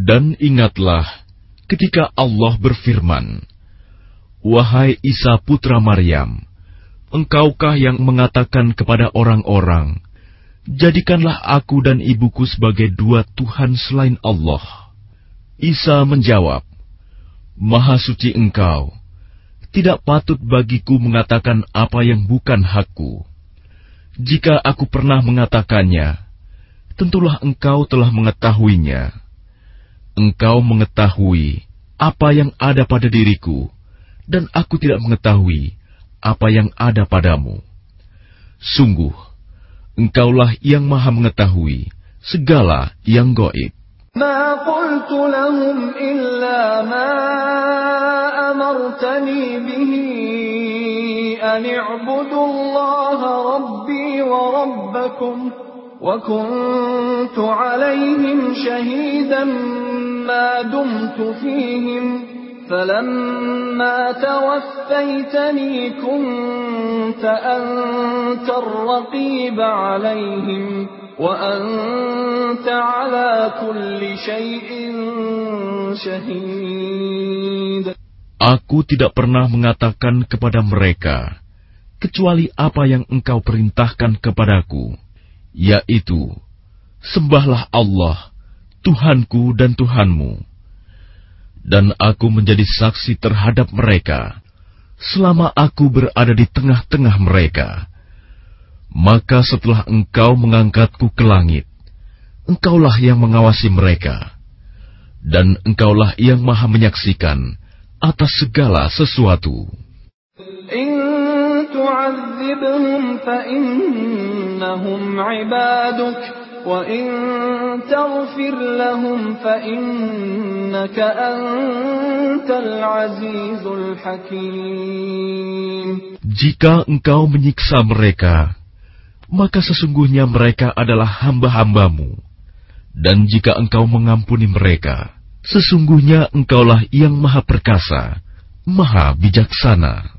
Dan ingatlah ketika Allah berfirman, Wahai Isa putra Maryam, engkaukah yang mengatakan kepada orang-orang, Jadikanlah aku dan ibuku sebagai dua Tuhan selain Allah. Isa menjawab, Maha suci engkau, tidak patut bagiku mengatakan apa yang bukan hakku. Jika aku pernah mengatakannya, tentulah engkau telah mengetahuinya. Engkau mengetahui apa yang ada pada diriku, dan aku tidak mengetahui apa yang ada padamu. Sungguh, engkaulah yang maha mengetahui segala yang goib. ما قلت لهم إلا ما أمرتني به أن اعبدوا الله ربي وربكم وكنت عليهم شهيدا ما دمت فيهم فلما توفيتني كنت أنت الرقيب عليهم وأنت على كل شيء شهيد Aku tidak pernah mengatakan kepada mereka, kecuali apa yang engkau perintahkan kepadaku, yaitu, Sembahlah Allah, Tuhanku dan Tuhanmu. Dan aku menjadi saksi terhadap mereka, selama aku berada di tengah-tengah mereka. Maka setelah engkau mengangkatku ke langit, engkaulah yang mengawasi mereka. Dan engkaulah yang maha menyaksikan, atas segala sesuatu. تعذبهم فإنهم عبادك وإن تغفر لهم فإنك أنت العزيز الحكيم Jika engkau menyiksa mereka, maka sesungguhnya mereka adalah hamba-hambamu. Dan jika engkau mengampuni mereka, sesungguhnya engkaulah yang maha perkasa, maha bijaksana.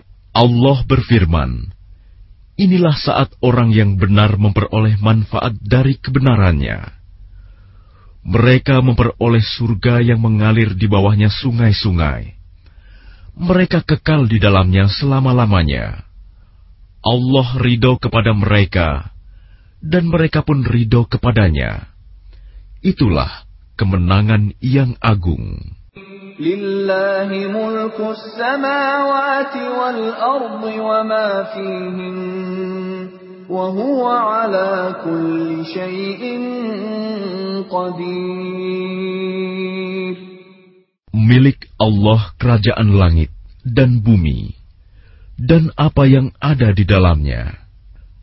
Allah berfirman, Inilah saat orang yang benar memperoleh manfaat dari kebenarannya. Mereka memperoleh surga yang mengalir di bawahnya sungai-sungai. Mereka kekal di dalamnya selama-lamanya. Allah ridho kepada mereka, dan mereka pun ridho kepadanya. Itulah kemenangan yang agung. لله ملك السماوات والأرض وما وهو على كل شيء قدير ملك. Milik Allah kerajaan langit dan bumi dan apa yang ada di dalamnya.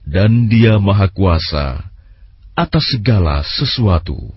Dan dia maha kuasa atas segala sesuatu.